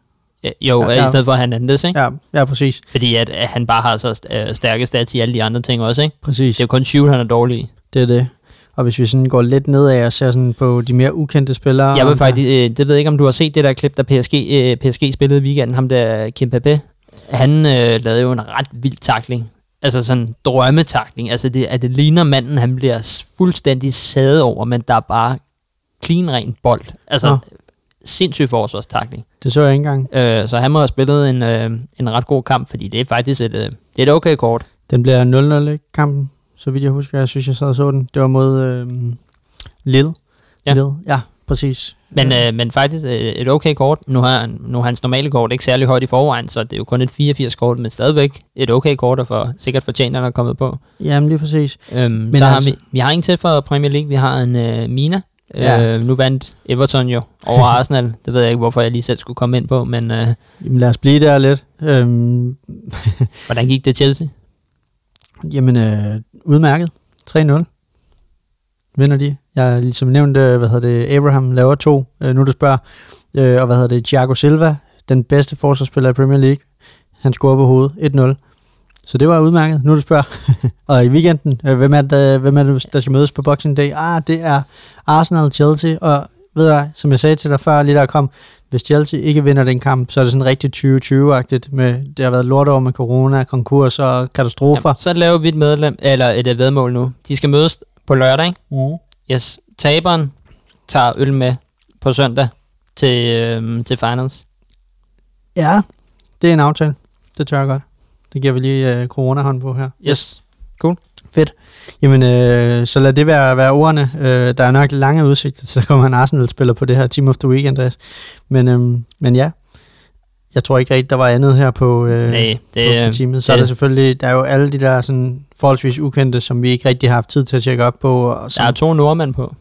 [SPEAKER 1] Jo,
[SPEAKER 2] Ja,
[SPEAKER 1] ja, i stedet for Hernandez, ikke? Ja.
[SPEAKER 2] Ja, præcis.
[SPEAKER 1] Fordi at, at han bare har så øh, stærke stats i alle de andre ting også, ikke?
[SPEAKER 2] Præcis.
[SPEAKER 1] Det er jo kun shoot, han er dårlig i.
[SPEAKER 2] Det er det. Og hvis vi sådan går lidt nedad og ser sådan på de mere ukendte spillere...
[SPEAKER 1] Jeg vil faktisk, øh, det ved jeg ikke, om du har set det der klip, der PSG, øh, PSG spillede i weekenden, ham der Kim Pepe. Han øh, lavede jo en ret vild takling. Altså sådan drømmetakling. Altså det, at det ligner manden, han bliver fuldstændig sadet over, men der er bare clean ren bold. Altså
[SPEAKER 2] Nå.
[SPEAKER 1] Sindssyg forsvarstakling.
[SPEAKER 2] Det så jeg ikke engang.
[SPEAKER 1] Øh, så han må have spillet en, øh, en ret god kamp, fordi det er faktisk et, øh, det er et okay kort.
[SPEAKER 2] Den bliver 0-0 ikke, kampen, så vidt jeg husker. Jeg synes, jeg sad og så den. Det var mod øh, Lille.
[SPEAKER 1] Ja.
[SPEAKER 2] Lille. Ja, præcis.
[SPEAKER 1] Men, øh, men faktisk øh, et okay kort. Nu har, nu hans normale kort ikke særlig højt i forvejen, så det er jo kun et 84 kort, men stadigvæk et okay kort, og for, sikkert fortjent, at han er kommet på.
[SPEAKER 2] Jamen lige præcis.
[SPEAKER 1] Øhm,
[SPEAKER 2] Men
[SPEAKER 1] så har
[SPEAKER 2] altså-
[SPEAKER 1] vi, vi har en til fra Premier League. Vi har en øh, Mina.
[SPEAKER 2] Ja.
[SPEAKER 1] Øh, nu vandt Everton jo over Arsenal. Det ved jeg ikke, hvorfor jeg lige selv skulle komme ind på, men øh,
[SPEAKER 2] Jamen lad os blive der lidt. Øhm,
[SPEAKER 1] hvordan gik det Chelsea?
[SPEAKER 2] jamen, øh, udmærket. 3-0. Vinder de. Jeg har ligesom nævnt, øh, hvad hedder det, Abraham laver to, øh, nu du spørger. Øh, og hvad hedder det, Thiago Silva, den bedste forsvarsspiller i Premier League. Han scorer på hovedet. 1-0. Så det var udmærket, nu du spørger. og i weekenden, øh, hvem, er det, hvem er det, der skal mødes på Boxing Day? Ah, det er Arsenal Chelsea, og ved du som jeg sagde til dig før, lige der kom, hvis Chelsea ikke vinder den kamp, så er det sådan rigtig 2020-agtigt med, det har været lort over med corona, konkurs og katastrofer.
[SPEAKER 1] Jamen, så laver vi et medlem, eller et øh, vedmål nu. De skal mødes på lørdag, ikke?
[SPEAKER 2] Mm.
[SPEAKER 1] Yes. Taberen tager øl med på søndag til, øh, til finals.
[SPEAKER 2] Ja, det er en aftale. Det tør jeg godt. Det giver vi lige øh, corona-hånd på her.
[SPEAKER 1] Yes.
[SPEAKER 2] Jamen, øh, så lad det være, være ordene. Øh, der er nok lange udsigter til, at der kommer en Arsenal-spiller på det her Team of the Week, Andreas. Men, øh, men ja, jeg tror ikke rigtigt, der var andet her på, øh,
[SPEAKER 1] Nej,
[SPEAKER 2] på,
[SPEAKER 1] det,
[SPEAKER 2] på
[SPEAKER 1] øh,
[SPEAKER 2] teamet. Så er
[SPEAKER 1] det-
[SPEAKER 2] der selvfølgelig, der er jo alle de der sådan, forholdsvis ukendte, som vi ikke rigtig har haft tid til at tjekke op på. Og
[SPEAKER 1] der
[SPEAKER 2] som,
[SPEAKER 1] er to nordmænd på.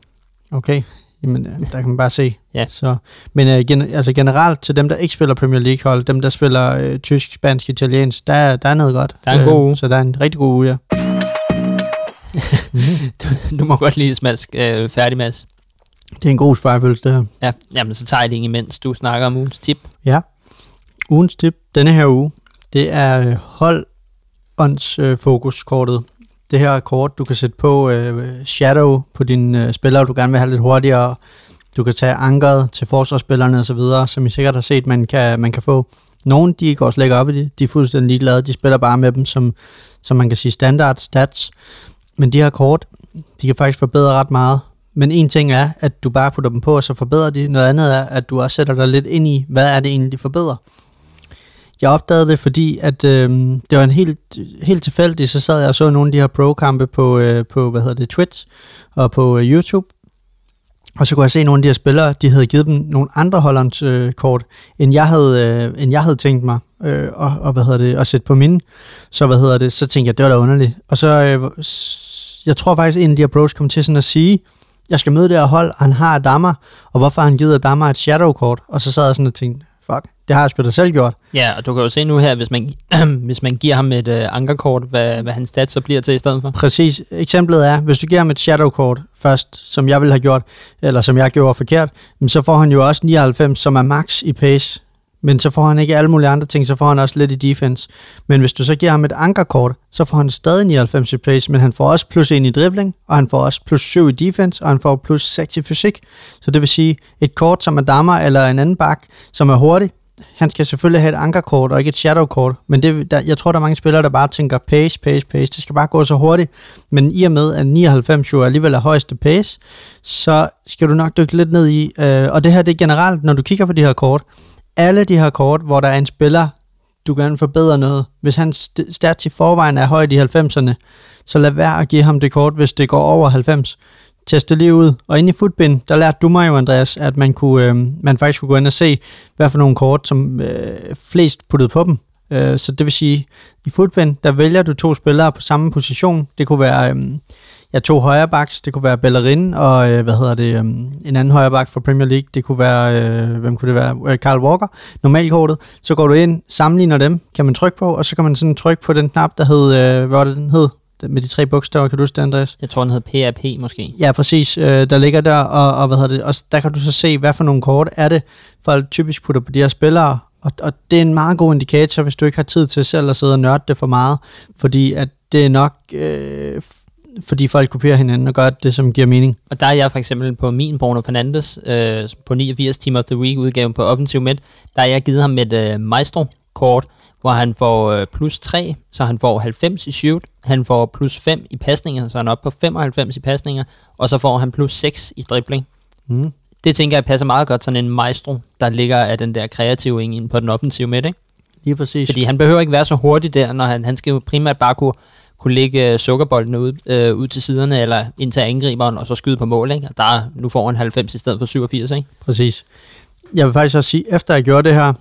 [SPEAKER 2] Okay, jamen, øh, der kan man bare se.
[SPEAKER 1] Ja.
[SPEAKER 2] Så, men øh, gen, altså generelt til dem, der ikke spiller Premier League-hold, dem, der spiller øh, tysk, spansk, italiensk, der, er- der er noget godt.
[SPEAKER 1] Der er en god uge.
[SPEAKER 2] Så der er en rigtig god uge, ja.
[SPEAKER 1] Du må godt lige smask øh, færdig, Mads.
[SPEAKER 2] Det er en god spejepølse, det her.
[SPEAKER 1] Ja, jamen så tager jeg det imens du snakker om ugens tip.
[SPEAKER 2] Ja. Ugens tip denne her uge, det er øh, holdåndsfokuskortet. Det her kort, du kan sætte på øh, shadow på dine øh, spillere, du gerne vil have lidt hurtigere. Du kan tage ankeret til forsvarsspillerne osv., som I sikkert har set, man kan, man kan få. Nogle, de går slet ikke op i det. De er fuldstændig ligeglade. De spiller bare med dem, som, som man kan sige standard stats. Men de her kort, de kan faktisk forbedre ret meget. Men en ting er, at du bare putter dem på, og så forbedrer de. Noget andet er, at du også sætter dig lidt ind i, hvad er det egentlig, de forbedrer. Jeg opdagede det, fordi at øh, det var en helt, helt tilfældig, så sad jeg og så nogle af de her pro-kampe på, øh, på hvad hedder det, Twitch og på øh, YouTube. Og så kunne jeg se nogle af de her spillere, de havde givet dem nogle andre Hollands øh, kort, end jeg havde, øh, end jeg havde tænkt mig øh, og, og, hvad hedder det, at sætte på mine. Så hvad hedder det, så tænkte jeg, det var da underligt. Og så, øh, jeg tror faktisk, en af de her pros kom til sådan at sige, jeg skal møde det her hold, og han har Adama, og hvorfor har han givet Adama et shadow-kort? Og så sad jeg sådan og tænkte, fuck, det har jeg sgu da selv gjort.
[SPEAKER 1] Ja, og du kan jo se nu her, hvis man, hvis man giver ham et øh, ankerkort, hvad, hvad hans stats så bliver til i stedet for.
[SPEAKER 2] Præcis. Eksemplet er, hvis du giver ham et shadow-kort først, som jeg ville have gjort, eller som jeg gjorde forkert, så får han jo også 99, som er max i pace. Men så får han ikke alle mulige andre ting, så får han også lidt i defense. Men hvis du så giver ham et ankerkort, så får han stadig 99 i pace, men han får også plus 1 i dribling, og han får også plus 7 i defense, og han får plus 6 i fysik. Så det vil sige, et kort som er dammer eller en anden bak, som er hurtig, han skal selvfølgelig have et ankerkort og ikke et shadowkort, men det, der, jeg tror, der er mange spillere, der bare tænker pace, pace, pace, det skal bare gå så hurtigt. Men i og med, at 99 jo alligevel er højeste pace, så skal du nok dykke lidt ned i, øh, og det her det er generelt, når du kigger på de her kort, alle de her kort, hvor der er en spiller, du gerne forbedre noget, hvis hans stats i forvejen er højt i 90'erne, så lad være at give ham det kort, hvis det går over 90 teste lige ud. Og inde i Footbin, der lærte du mig jo, Andreas, at man, kunne, øh, man faktisk kunne gå ind og se, hvad for nogle kort, som øh, flest puttede på dem. Øh, så det vil sige, i Footbin, der vælger du to spillere på samme position. Det kunne være øh, ja, to højrebacks, det kunne være Bellerin og, øh, hvad hedder det, øh, en anden højreback fra Premier League. Det kunne være, øh, hvem kunne det være? Øh, Carl Walker, normalkortet. Så går du ind, sammenligner dem, kan man trykke på, og så kan man sådan trykke på den knap, der hed, øh, hvad var det, den hed? Med de tre bogstaver, kan du huske det, Andreas?
[SPEAKER 1] Jeg tror, den hedder PAP måske.
[SPEAKER 2] Ja, præcis. Øh, der ligger der, og, og, hvad hedder det, og der kan du så se, hvad for nogle kort er det, folk typisk putter på de her spillere, og, og det er en meget god indikator, hvis du ikke har tid til selv at sidde og nørde det for meget, fordi at det er nok, øh, fordi folk kopierer hinanden og gør det, som giver mening.
[SPEAKER 1] Og der er jeg for eksempel på min Bruno Fernandes, øh, på 89 Team of the Week udgaven på Offensive Mid, der har jeg givet ham et øh, Maestro-kort, hvor han får øh, plus 3, så han får 90 i shoot, han får plus 5 i pasninger, så han er oppe på 95 i pasninger, og så får han plus 6 i dribling. Mm. Det tænker jeg passer meget godt, sådan en maestro, der ligger af den der kreative ind på den offensive midt, ikke?
[SPEAKER 2] Lige præcis.
[SPEAKER 1] Fordi han behøver ikke være så hurtig der, når han, han skal jo primært bare kunne, kunne lægge sukkerbolden ud, øh, ud til siderne, eller ind til angriberen, og så skyde på mål, ikke? Og der, nu får han 90 i stedet for 87, ikke?
[SPEAKER 2] Præcis. Jeg vil faktisk også sige, efter jeg gjorde det her,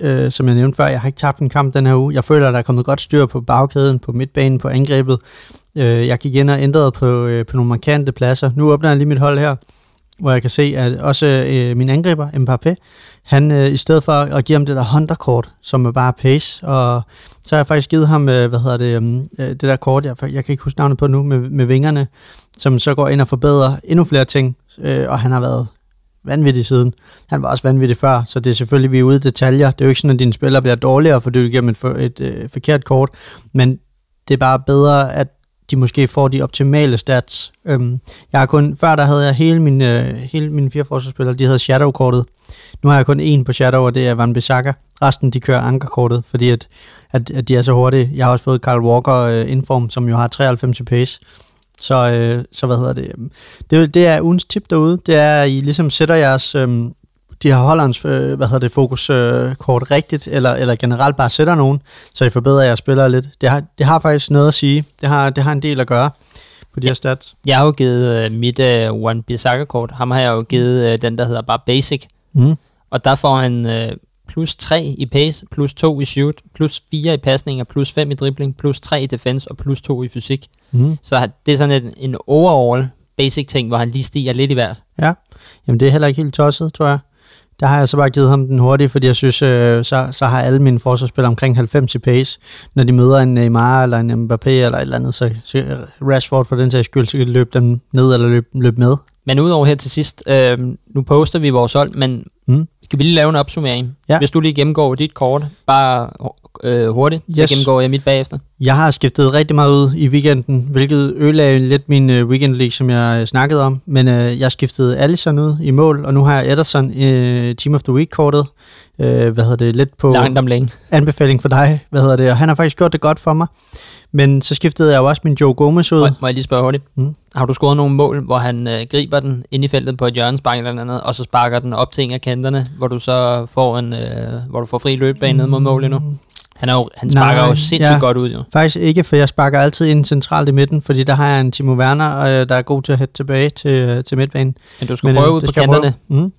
[SPEAKER 2] øh, som jeg nævnte før, jeg har ikke tabt en kamp den her uge. Jeg føler, at der er kommet godt styr på bagkæden, på midtbanen, på angrebet. Øh, jeg gik ind og ændrede på, øh, på nogle markante pladser. Nu åbner jeg lige mit hold her, hvor jeg kan se, at også øh, min angriber, Mbappé, han øh, i stedet for at give ham det der hunterkort, som er bare pace, og så har jeg faktisk givet ham, øh, hvad hedder det, øhm, øh, det der kort, jeg, jeg kan ikke huske navnet på nu, med, med vingerne, som så går ind og forbedrer endnu flere ting, øh, og han har været vanvittig siden. Han var også vanvittig før, så det er selvfølgelig, vi er ude i detaljer. Det er jo ikke sådan, at dine spillere bliver dårligere, fordi du giver dem et, for, et øh, forkert kort, men det er bare bedre, at de måske får de optimale stats. Øhm, jeg har kun, før der havde jeg hele mine, øh, hele mine fire forsvarsspillere, de havde Shadow-kortet. Nu har jeg kun en på Shadow, og det er Van Bissaka. Resten, de kører ankerkortet, fordi at, at, at de er så hurtige. Jeg har også fået Carl Walker øh, inform, som jo har 93 pace. Så, øh, så hvad hedder det? det? Det er ugens tip derude. Det er, at I ligesom sætter jeres... Øh, de har Hollands øh, hvad hedder det, fokuskort øh, rigtigt, eller, eller generelt bare sætter nogen, så I forbedrer jeres spillere lidt. Det har, det har faktisk noget at sige. Det har, det har en del at gøre på de her stats.
[SPEAKER 1] Jeg har jo givet uh, mit uh, One Bissaka-kort. Ham har jeg jo givet uh, den, der hedder bare Basic.
[SPEAKER 2] Mm.
[SPEAKER 1] Og der får han uh, plus 3 i pace, plus 2 i shoot, plus 4 i pasninger, plus 5 i dribling, plus 3 i defense og plus 2 i fysik.
[SPEAKER 2] Mm.
[SPEAKER 1] Så det er sådan en, en overall basic ting, hvor han lige stiger lidt i hvert.
[SPEAKER 2] Ja, jamen det er heller ikke helt tosset, tror jeg. Der har jeg så bare givet ham den hurtigt, fordi jeg synes, øh, så, så har alle mine forsvarsspillere omkring 90 i pace. Når de møder en Neymar eller en Mbappé eller et eller andet, så, så Rashford for den sags skyld, så kan de løbe dem ned eller løbe, løbe med.
[SPEAKER 1] Men udover her til sidst, øh, nu poster vi vores hold, men mm. skal vi lige lave en opsummering?
[SPEAKER 2] Ja.
[SPEAKER 1] Hvis du lige gennemgår dit kort, bare øh, hurtigt, yes. så gennemgår jeg mit bagefter.
[SPEAKER 2] Jeg har skiftet rigtig meget ud i weekenden, hvilket ødelagde lidt min øh, weekend league, som jeg øh, snakkede om. Men øh, jeg skiftede Allison ud i mål, og nu har jeg Ederson øh, Team of the Week-kortet. Øh, hvad hedder det? Lidt på
[SPEAKER 1] Langt om længe.
[SPEAKER 2] anbefaling for dig. Hvad hedder det? Og han har faktisk gjort det godt for mig. Men så skiftede jeg jo også min Joe Gomez ud.
[SPEAKER 1] Må, må jeg lige spørge hurtigt? Mm. Har du scoret nogle mål, hvor han øh, griber den ind i feltet på et hjørnespark eller andet, og så sparker den op til en af kanterne, hvor du så får en, øh, hvor du får fri løbbane mm. ned mod mål endnu? Han, er jo, han sparker Nej, jo sindssygt ja, godt ud, jo.
[SPEAKER 2] Faktisk ikke, for jeg sparker altid ind centralt i midten, fordi der har jeg en Timo Werner, øh, der er god til at hætte tilbage til, øh, til midtbanen.
[SPEAKER 1] Men du skal Men, prøve øh, ud på kanterne.
[SPEAKER 2] Mm.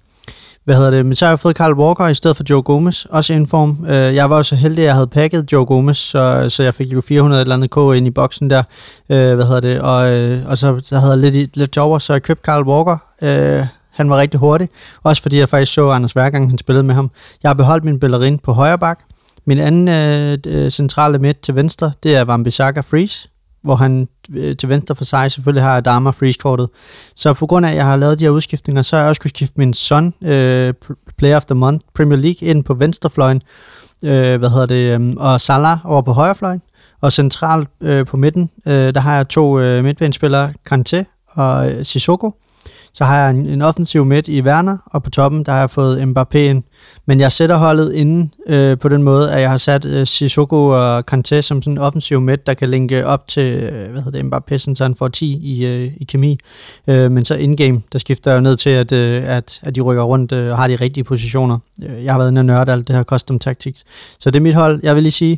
[SPEAKER 2] Hvad hedder det? Men så har jeg fået Carl Walker i stedet for Joe Gomez, også i form. Øh, jeg var også heldig, at jeg havde pakket Joe Gomez, så, så jeg fik jo 400 eller andet K ind i boksen der. Øh, hvad hedder det? Og, øh, og så, så havde jeg lidt, lidt over, så jeg købte Carl Walker. Øh, han var rigtig hurtig, også fordi jeg faktisk så Anders hver gang han spillede med ham. Jeg har beholdt min ballerin på højre bak. Min anden øh, øh, centrale midt til venstre, det er Wan-Bissaka Freeze, hvor han øh, til venstre for sig selvfølgelig har Adama Freeze-kortet. Så på grund af, at jeg har lavet de her udskiftninger, så har jeg også kunne skifte min son, øh, Player of the Month, Premier League, ind på venstrefløjen, øh, hvad hedder det, øh, og Salah over på højrefløjen. Og centralt øh, på midten, øh, der har jeg to øh, midtbanespillere, Kanté og øh, Sissoko. Så har jeg en, en offensiv midt i Werner, og på toppen, der har jeg fået Mbappé ind. Men jeg sætter holdet inden øh, på den måde, at jeg har sat øh, Sissoko og Kanté som sådan en offensiv midt, der kan linke op til øh, hvad hedder det, Mbappé, sådan, så han får 10 i, øh, i kemi. Øh, men så in-game, der skifter jeg jo ned til, at, øh, at, at de rykker rundt øh, og har de rigtige positioner. Øh, jeg har været inde og nørde alt det her custom tactics. Så det er mit hold. Jeg vil lige sige,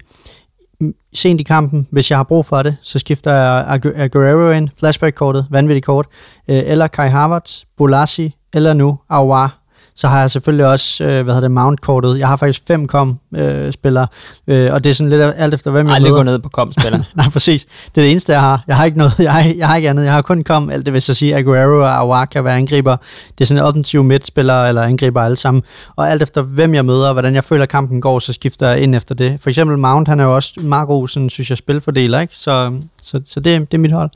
[SPEAKER 2] sent i kampen, hvis jeg har brug for det, så skifter jeg Agu- Aguero ind, flashback-kortet, vanvittigt kort, øh, eller Kai Havertz, Bolasi, eller nu Aouar. Så har jeg selvfølgelig også, øh, hvad hedder det, mount-kortet. Jeg har faktisk fem kom-spillere, øh, og det er sådan lidt alt efter, hvem jeg
[SPEAKER 1] Aldrig gå ned på komspiller.
[SPEAKER 2] Nej, præcis. Det er det eneste, jeg har. Jeg har ikke noget, jeg har, jeg har ikke andet. Jeg har kun kom, alt det vil så sige, Aguero og Aouar kan være angriber. Det er sådan en offensiv midtspiller eller angriber alle sammen. Og alt efter, hvem jeg møder, og hvordan jeg føler, kampen går, så skifter jeg ind efter det. For eksempel Mount, han er jo også meget god, sådan, synes jeg, spilfordeler, ikke? Så, så, så det, det er mit hold.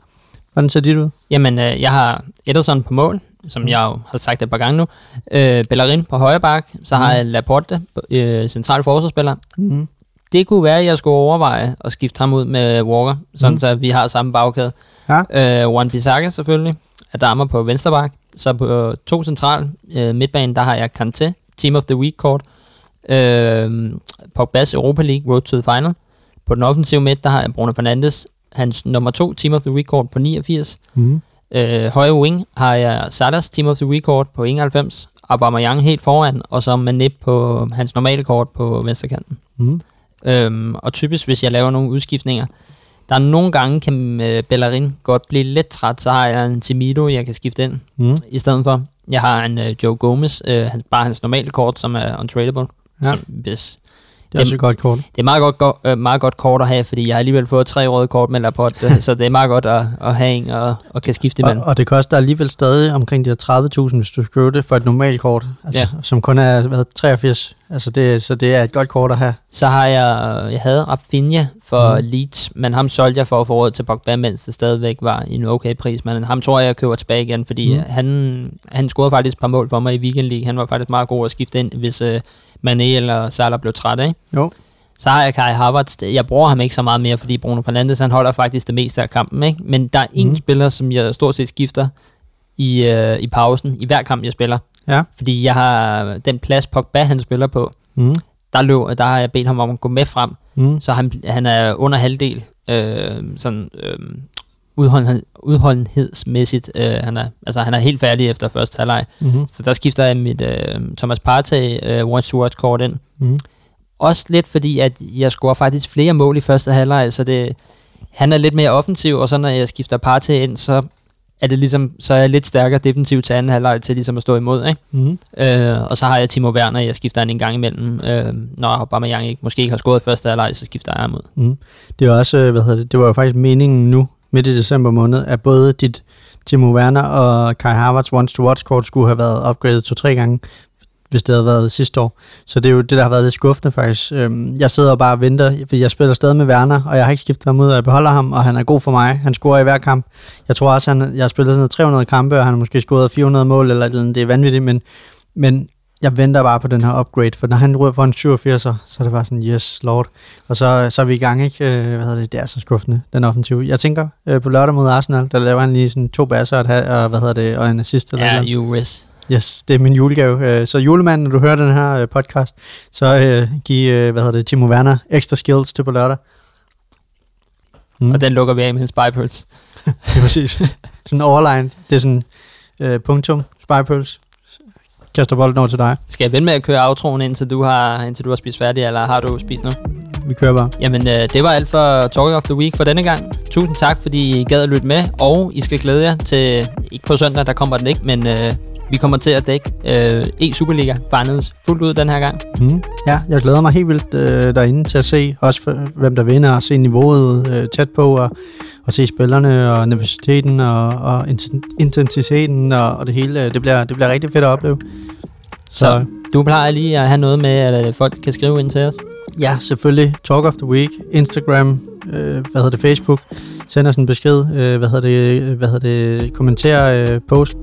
[SPEAKER 2] Hvordan ser dit ud?
[SPEAKER 1] Jamen, øh, jeg har Ederson på mål, som jeg jo har sagt et par gange nu. Øh, Bellerin på højre bak. Så har jeg Laporte, øh, central forsvarsspiller.
[SPEAKER 2] Mm.
[SPEAKER 1] Det kunne være, at jeg skulle overveje at skifte ham ud med Walker, sådan
[SPEAKER 2] Mm.
[SPEAKER 1] så vi har samme bagkæde.
[SPEAKER 2] Ja.
[SPEAKER 1] Øh, Juan Bissaka selvfølgelig. Adama på venstre bak. Så på øh, to central øh, midtbanen, der har jeg Kanté, Team of the Week kort. Øh, Pogba's Europa League Road to the Final. På den offensive midt, der har jeg Bruno Fernandes, hans nummer to Team of the Week kort på 89.
[SPEAKER 2] Mm.
[SPEAKER 1] Øh, højre wing har jeg Salas Team of the kort på 91. Aubameyang helt foran, og så Mané på hans normale kort på venstrekanten.
[SPEAKER 2] Mm.
[SPEAKER 1] Øhm, og typisk, hvis jeg laver nogle udskiftninger, der er nogle gange, kan øh, Bellerin godt blive lidt træt, så har jeg en Timido, jeg kan skifte ind
[SPEAKER 2] Mm.
[SPEAKER 1] i stedet for. Jeg har en øh, Joe Gomez, øh, han, bare hans normale kort, som er untradable.
[SPEAKER 2] Ja.
[SPEAKER 1] Som, hvis,
[SPEAKER 2] Det er også et godt kort.
[SPEAKER 1] det er meget godt, go, øh, meget godt kort at have, fordi jeg har alligevel fået tre røde kort med Laporte, øh, så det er meget godt at, at have en og, og kan skifte
[SPEAKER 2] Og,
[SPEAKER 1] imellem.
[SPEAKER 2] og det koster alligevel stadig omkring de her 30.000, hvis du køber det for et normalt kort, altså,
[SPEAKER 1] Ja.
[SPEAKER 2] som kun er hvad, 83. Altså det, så det er et godt kort at have.
[SPEAKER 1] Så har jeg, jeg havde Rafinha for mm. Leeds, men ham solgte jeg for at få råd til Pogba, mens det stadigvæk var en okay pris. Men ham tror jeg, jeg køber tilbage igen, fordi mm. han, han scorede faktisk et par mål for mig i Weekend League. Han var faktisk meget god at skifte ind, hvis uh, Mané eller Salah blev træt af.
[SPEAKER 2] Jo.
[SPEAKER 1] Så har jeg Kai Havertz. Jeg bruger ham ikke så meget mere, fordi Bruno Fernandes han holder faktisk det meste af kampen. Ikke? Men der er en
[SPEAKER 2] Mhm.
[SPEAKER 1] spiller, som jeg stort set skifter i, uh, i pausen, i hver kamp, jeg spiller.
[SPEAKER 2] Ja.
[SPEAKER 1] Fordi jeg har den plads, Pogba han spiller på,
[SPEAKER 2] Mm.
[SPEAKER 1] der, løb, der har jeg bedt ham om at gå med frem.
[SPEAKER 2] Mm.
[SPEAKER 1] Så han, han er under halvdel, øh, sådan øh, udholdenhed, udholdenhedsmæssigt. Øh, han, er, altså, han er helt færdig efter første halvleg.
[SPEAKER 2] Mm.
[SPEAKER 1] Så der skifter jeg mit øh, Thomas Partey øh, One Stewart kort ind.
[SPEAKER 2] Mm.
[SPEAKER 1] Også lidt fordi, at jeg scorer faktisk flere mål i første halvleg, så det, han er lidt mere offensiv, og så når jeg skifter Partey ind, så er det ligesom, så er jeg lidt stærkere defensivt til anden halvleg til ligesom at stå imod, ikke?
[SPEAKER 2] Mm.
[SPEAKER 1] Øh, og så har jeg Timo Werner, jeg skifter han en gang imellem. Øh, når Aubameyang ikke, måske ikke har scoret første halvleg, så skifter jeg ham ud.
[SPEAKER 2] Mm. Det er også, øh, hvad hedder det, det var jo faktisk meningen nu, midt i december måned, at både dit Timo Werner og Kai Havertz Once to Watch kort skulle have været upgradet to-tre gange, hvis det havde været sidste år. Så det er jo det, der har været lidt skuffende faktisk. Øhm, jeg sidder og bare og venter, for jeg spiller stadig med Werner, og jeg har ikke skiftet ham ud, og jeg beholder ham, og han er god for mig. Han scorer i hver kamp. Jeg tror også, han, jeg har spillet sådan noget 300 kampe, og han har måske scoret 400 mål, eller eller. Det er vanvittigt, men, men jeg venter bare på den her upgrade, for når han ryger for en 87'er, så er det bare sådan, yes, lord. Og så, så er vi i gang, ikke? Øh, Hvad hedder det? Det er så skuffende, den offensiv. Jeg tænker øh, på lørdag mod Arsenal, der laver han lige sådan to basser og, og, hvad hedder det, og en assist. Eller
[SPEAKER 1] Ja, you risk.
[SPEAKER 2] Yes, det er min julegave. Øh, Så julemanden, når du hører den her podcast, så giv, hvad hedder det, Timo Werner ekstra skills til på lørdag. Mm.
[SPEAKER 1] Og den lukker vi af med en spypølse.
[SPEAKER 2] Det er præcis. sådan overline. Det er sådan øh, punktum, spypøls. Kaster bolden over til dig.
[SPEAKER 1] Skal jeg vente med at køre outroen, indtil du har, indtil du har spist færdig, eller har du spist nu?
[SPEAKER 2] Vi kører bare.
[SPEAKER 1] Jamen, øh, det var alt for Talk of the Week for denne gang. Tusind tak, fordi I gad at lytte med, og I skal glæde jer til, ikke på søndag, der kommer den ikke, men øh, Vi kommer til at dække øh, E-Superliga Finals fuldt ud den her gang.
[SPEAKER 2] Mm. Ja, jeg glæder mig helt vildt øh, derinde til at se også for, hvem der vinder, og se niveauet øh, tæt på, og, og se spillerne, og nervøsiteten, og, og intensiteten, og, og det hele. Det bliver, det bliver rigtig fedt at opleve.
[SPEAKER 1] Så, så du plejer lige at have noget med, at øh, folk kan skrive ind til os?
[SPEAKER 2] Ja, selvfølgelig. Talk of the Week, Instagram, øh, hvad hedder det, Facebook send os en besked, øh, hvad hedder det, hvad hedder det, kommenter, øh, post.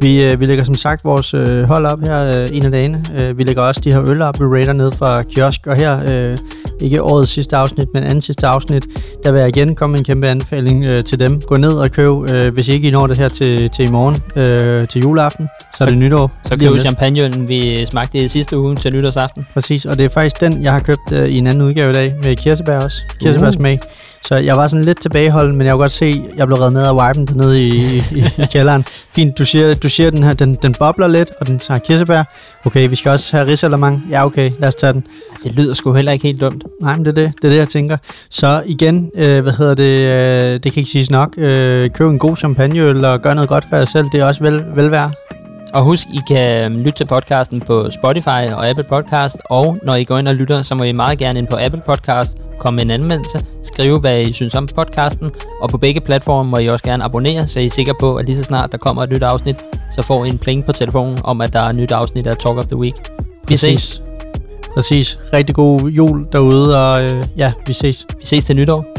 [SPEAKER 2] Vi, øh, vi lægger som sagt vores øh, hold op her øh, en af dagene. Øh, vi lægger også de her øl op, vi rater ned fra kiosk, og her, øh, ikke årets sidste afsnit, men anden sidste afsnit, der vil jeg igen komme med en kæmpe anbefaling øh, til dem. Gå ned og køb, øh, hvis I ikke I når det her til, til i morgen, øh, til juleaften, så, så er det nytår.
[SPEAKER 1] Så køb champagne, vi smagte i sidste uge til nytårsaften.
[SPEAKER 2] Præcis, og det er faktisk den, jeg har købt øh, i en anden udgave i dag, med kirsebær også. Kirsebærsmag. Uh. Så jeg var sådan lidt tilbageholden, men jeg kunne godt se, at jeg blev reddet med af wipen dernede i, i, i kælderen. Fint, du siger, du siger den her, den, den bobler lidt, og den har kirsebær. Okay, vi skal også have risalamang. Ja, okay, lad os tage den.
[SPEAKER 1] Det lyder sgu heller ikke helt dumt.
[SPEAKER 2] Nej, men det er det, det, er det jeg tænker. Så igen, øh, hvad hedder det, øh, det kan ikke siges nok. Øh, køb en god champagneøl og gør noget godt for jer selv. Det er også vel, velværd.
[SPEAKER 1] Og husk, I kan øhm, lytte til podcasten på Spotify og Apple Podcast, og når I går ind og lytter, så må I meget gerne ind på Apple Podcast, komme med en anmeldelse, skrive, hvad I synes om podcasten, og på begge platforme må I også gerne abonnere, så I er sikre på, at lige så snart der kommer et nyt afsnit, så får I en pling på telefonen om, at der er et nyt afsnit af Talk of the Week. Vi Præcis. ses.
[SPEAKER 2] Præcis. Rigtig god jul derude, og øh, ja, vi ses.
[SPEAKER 1] Vi ses til nytår.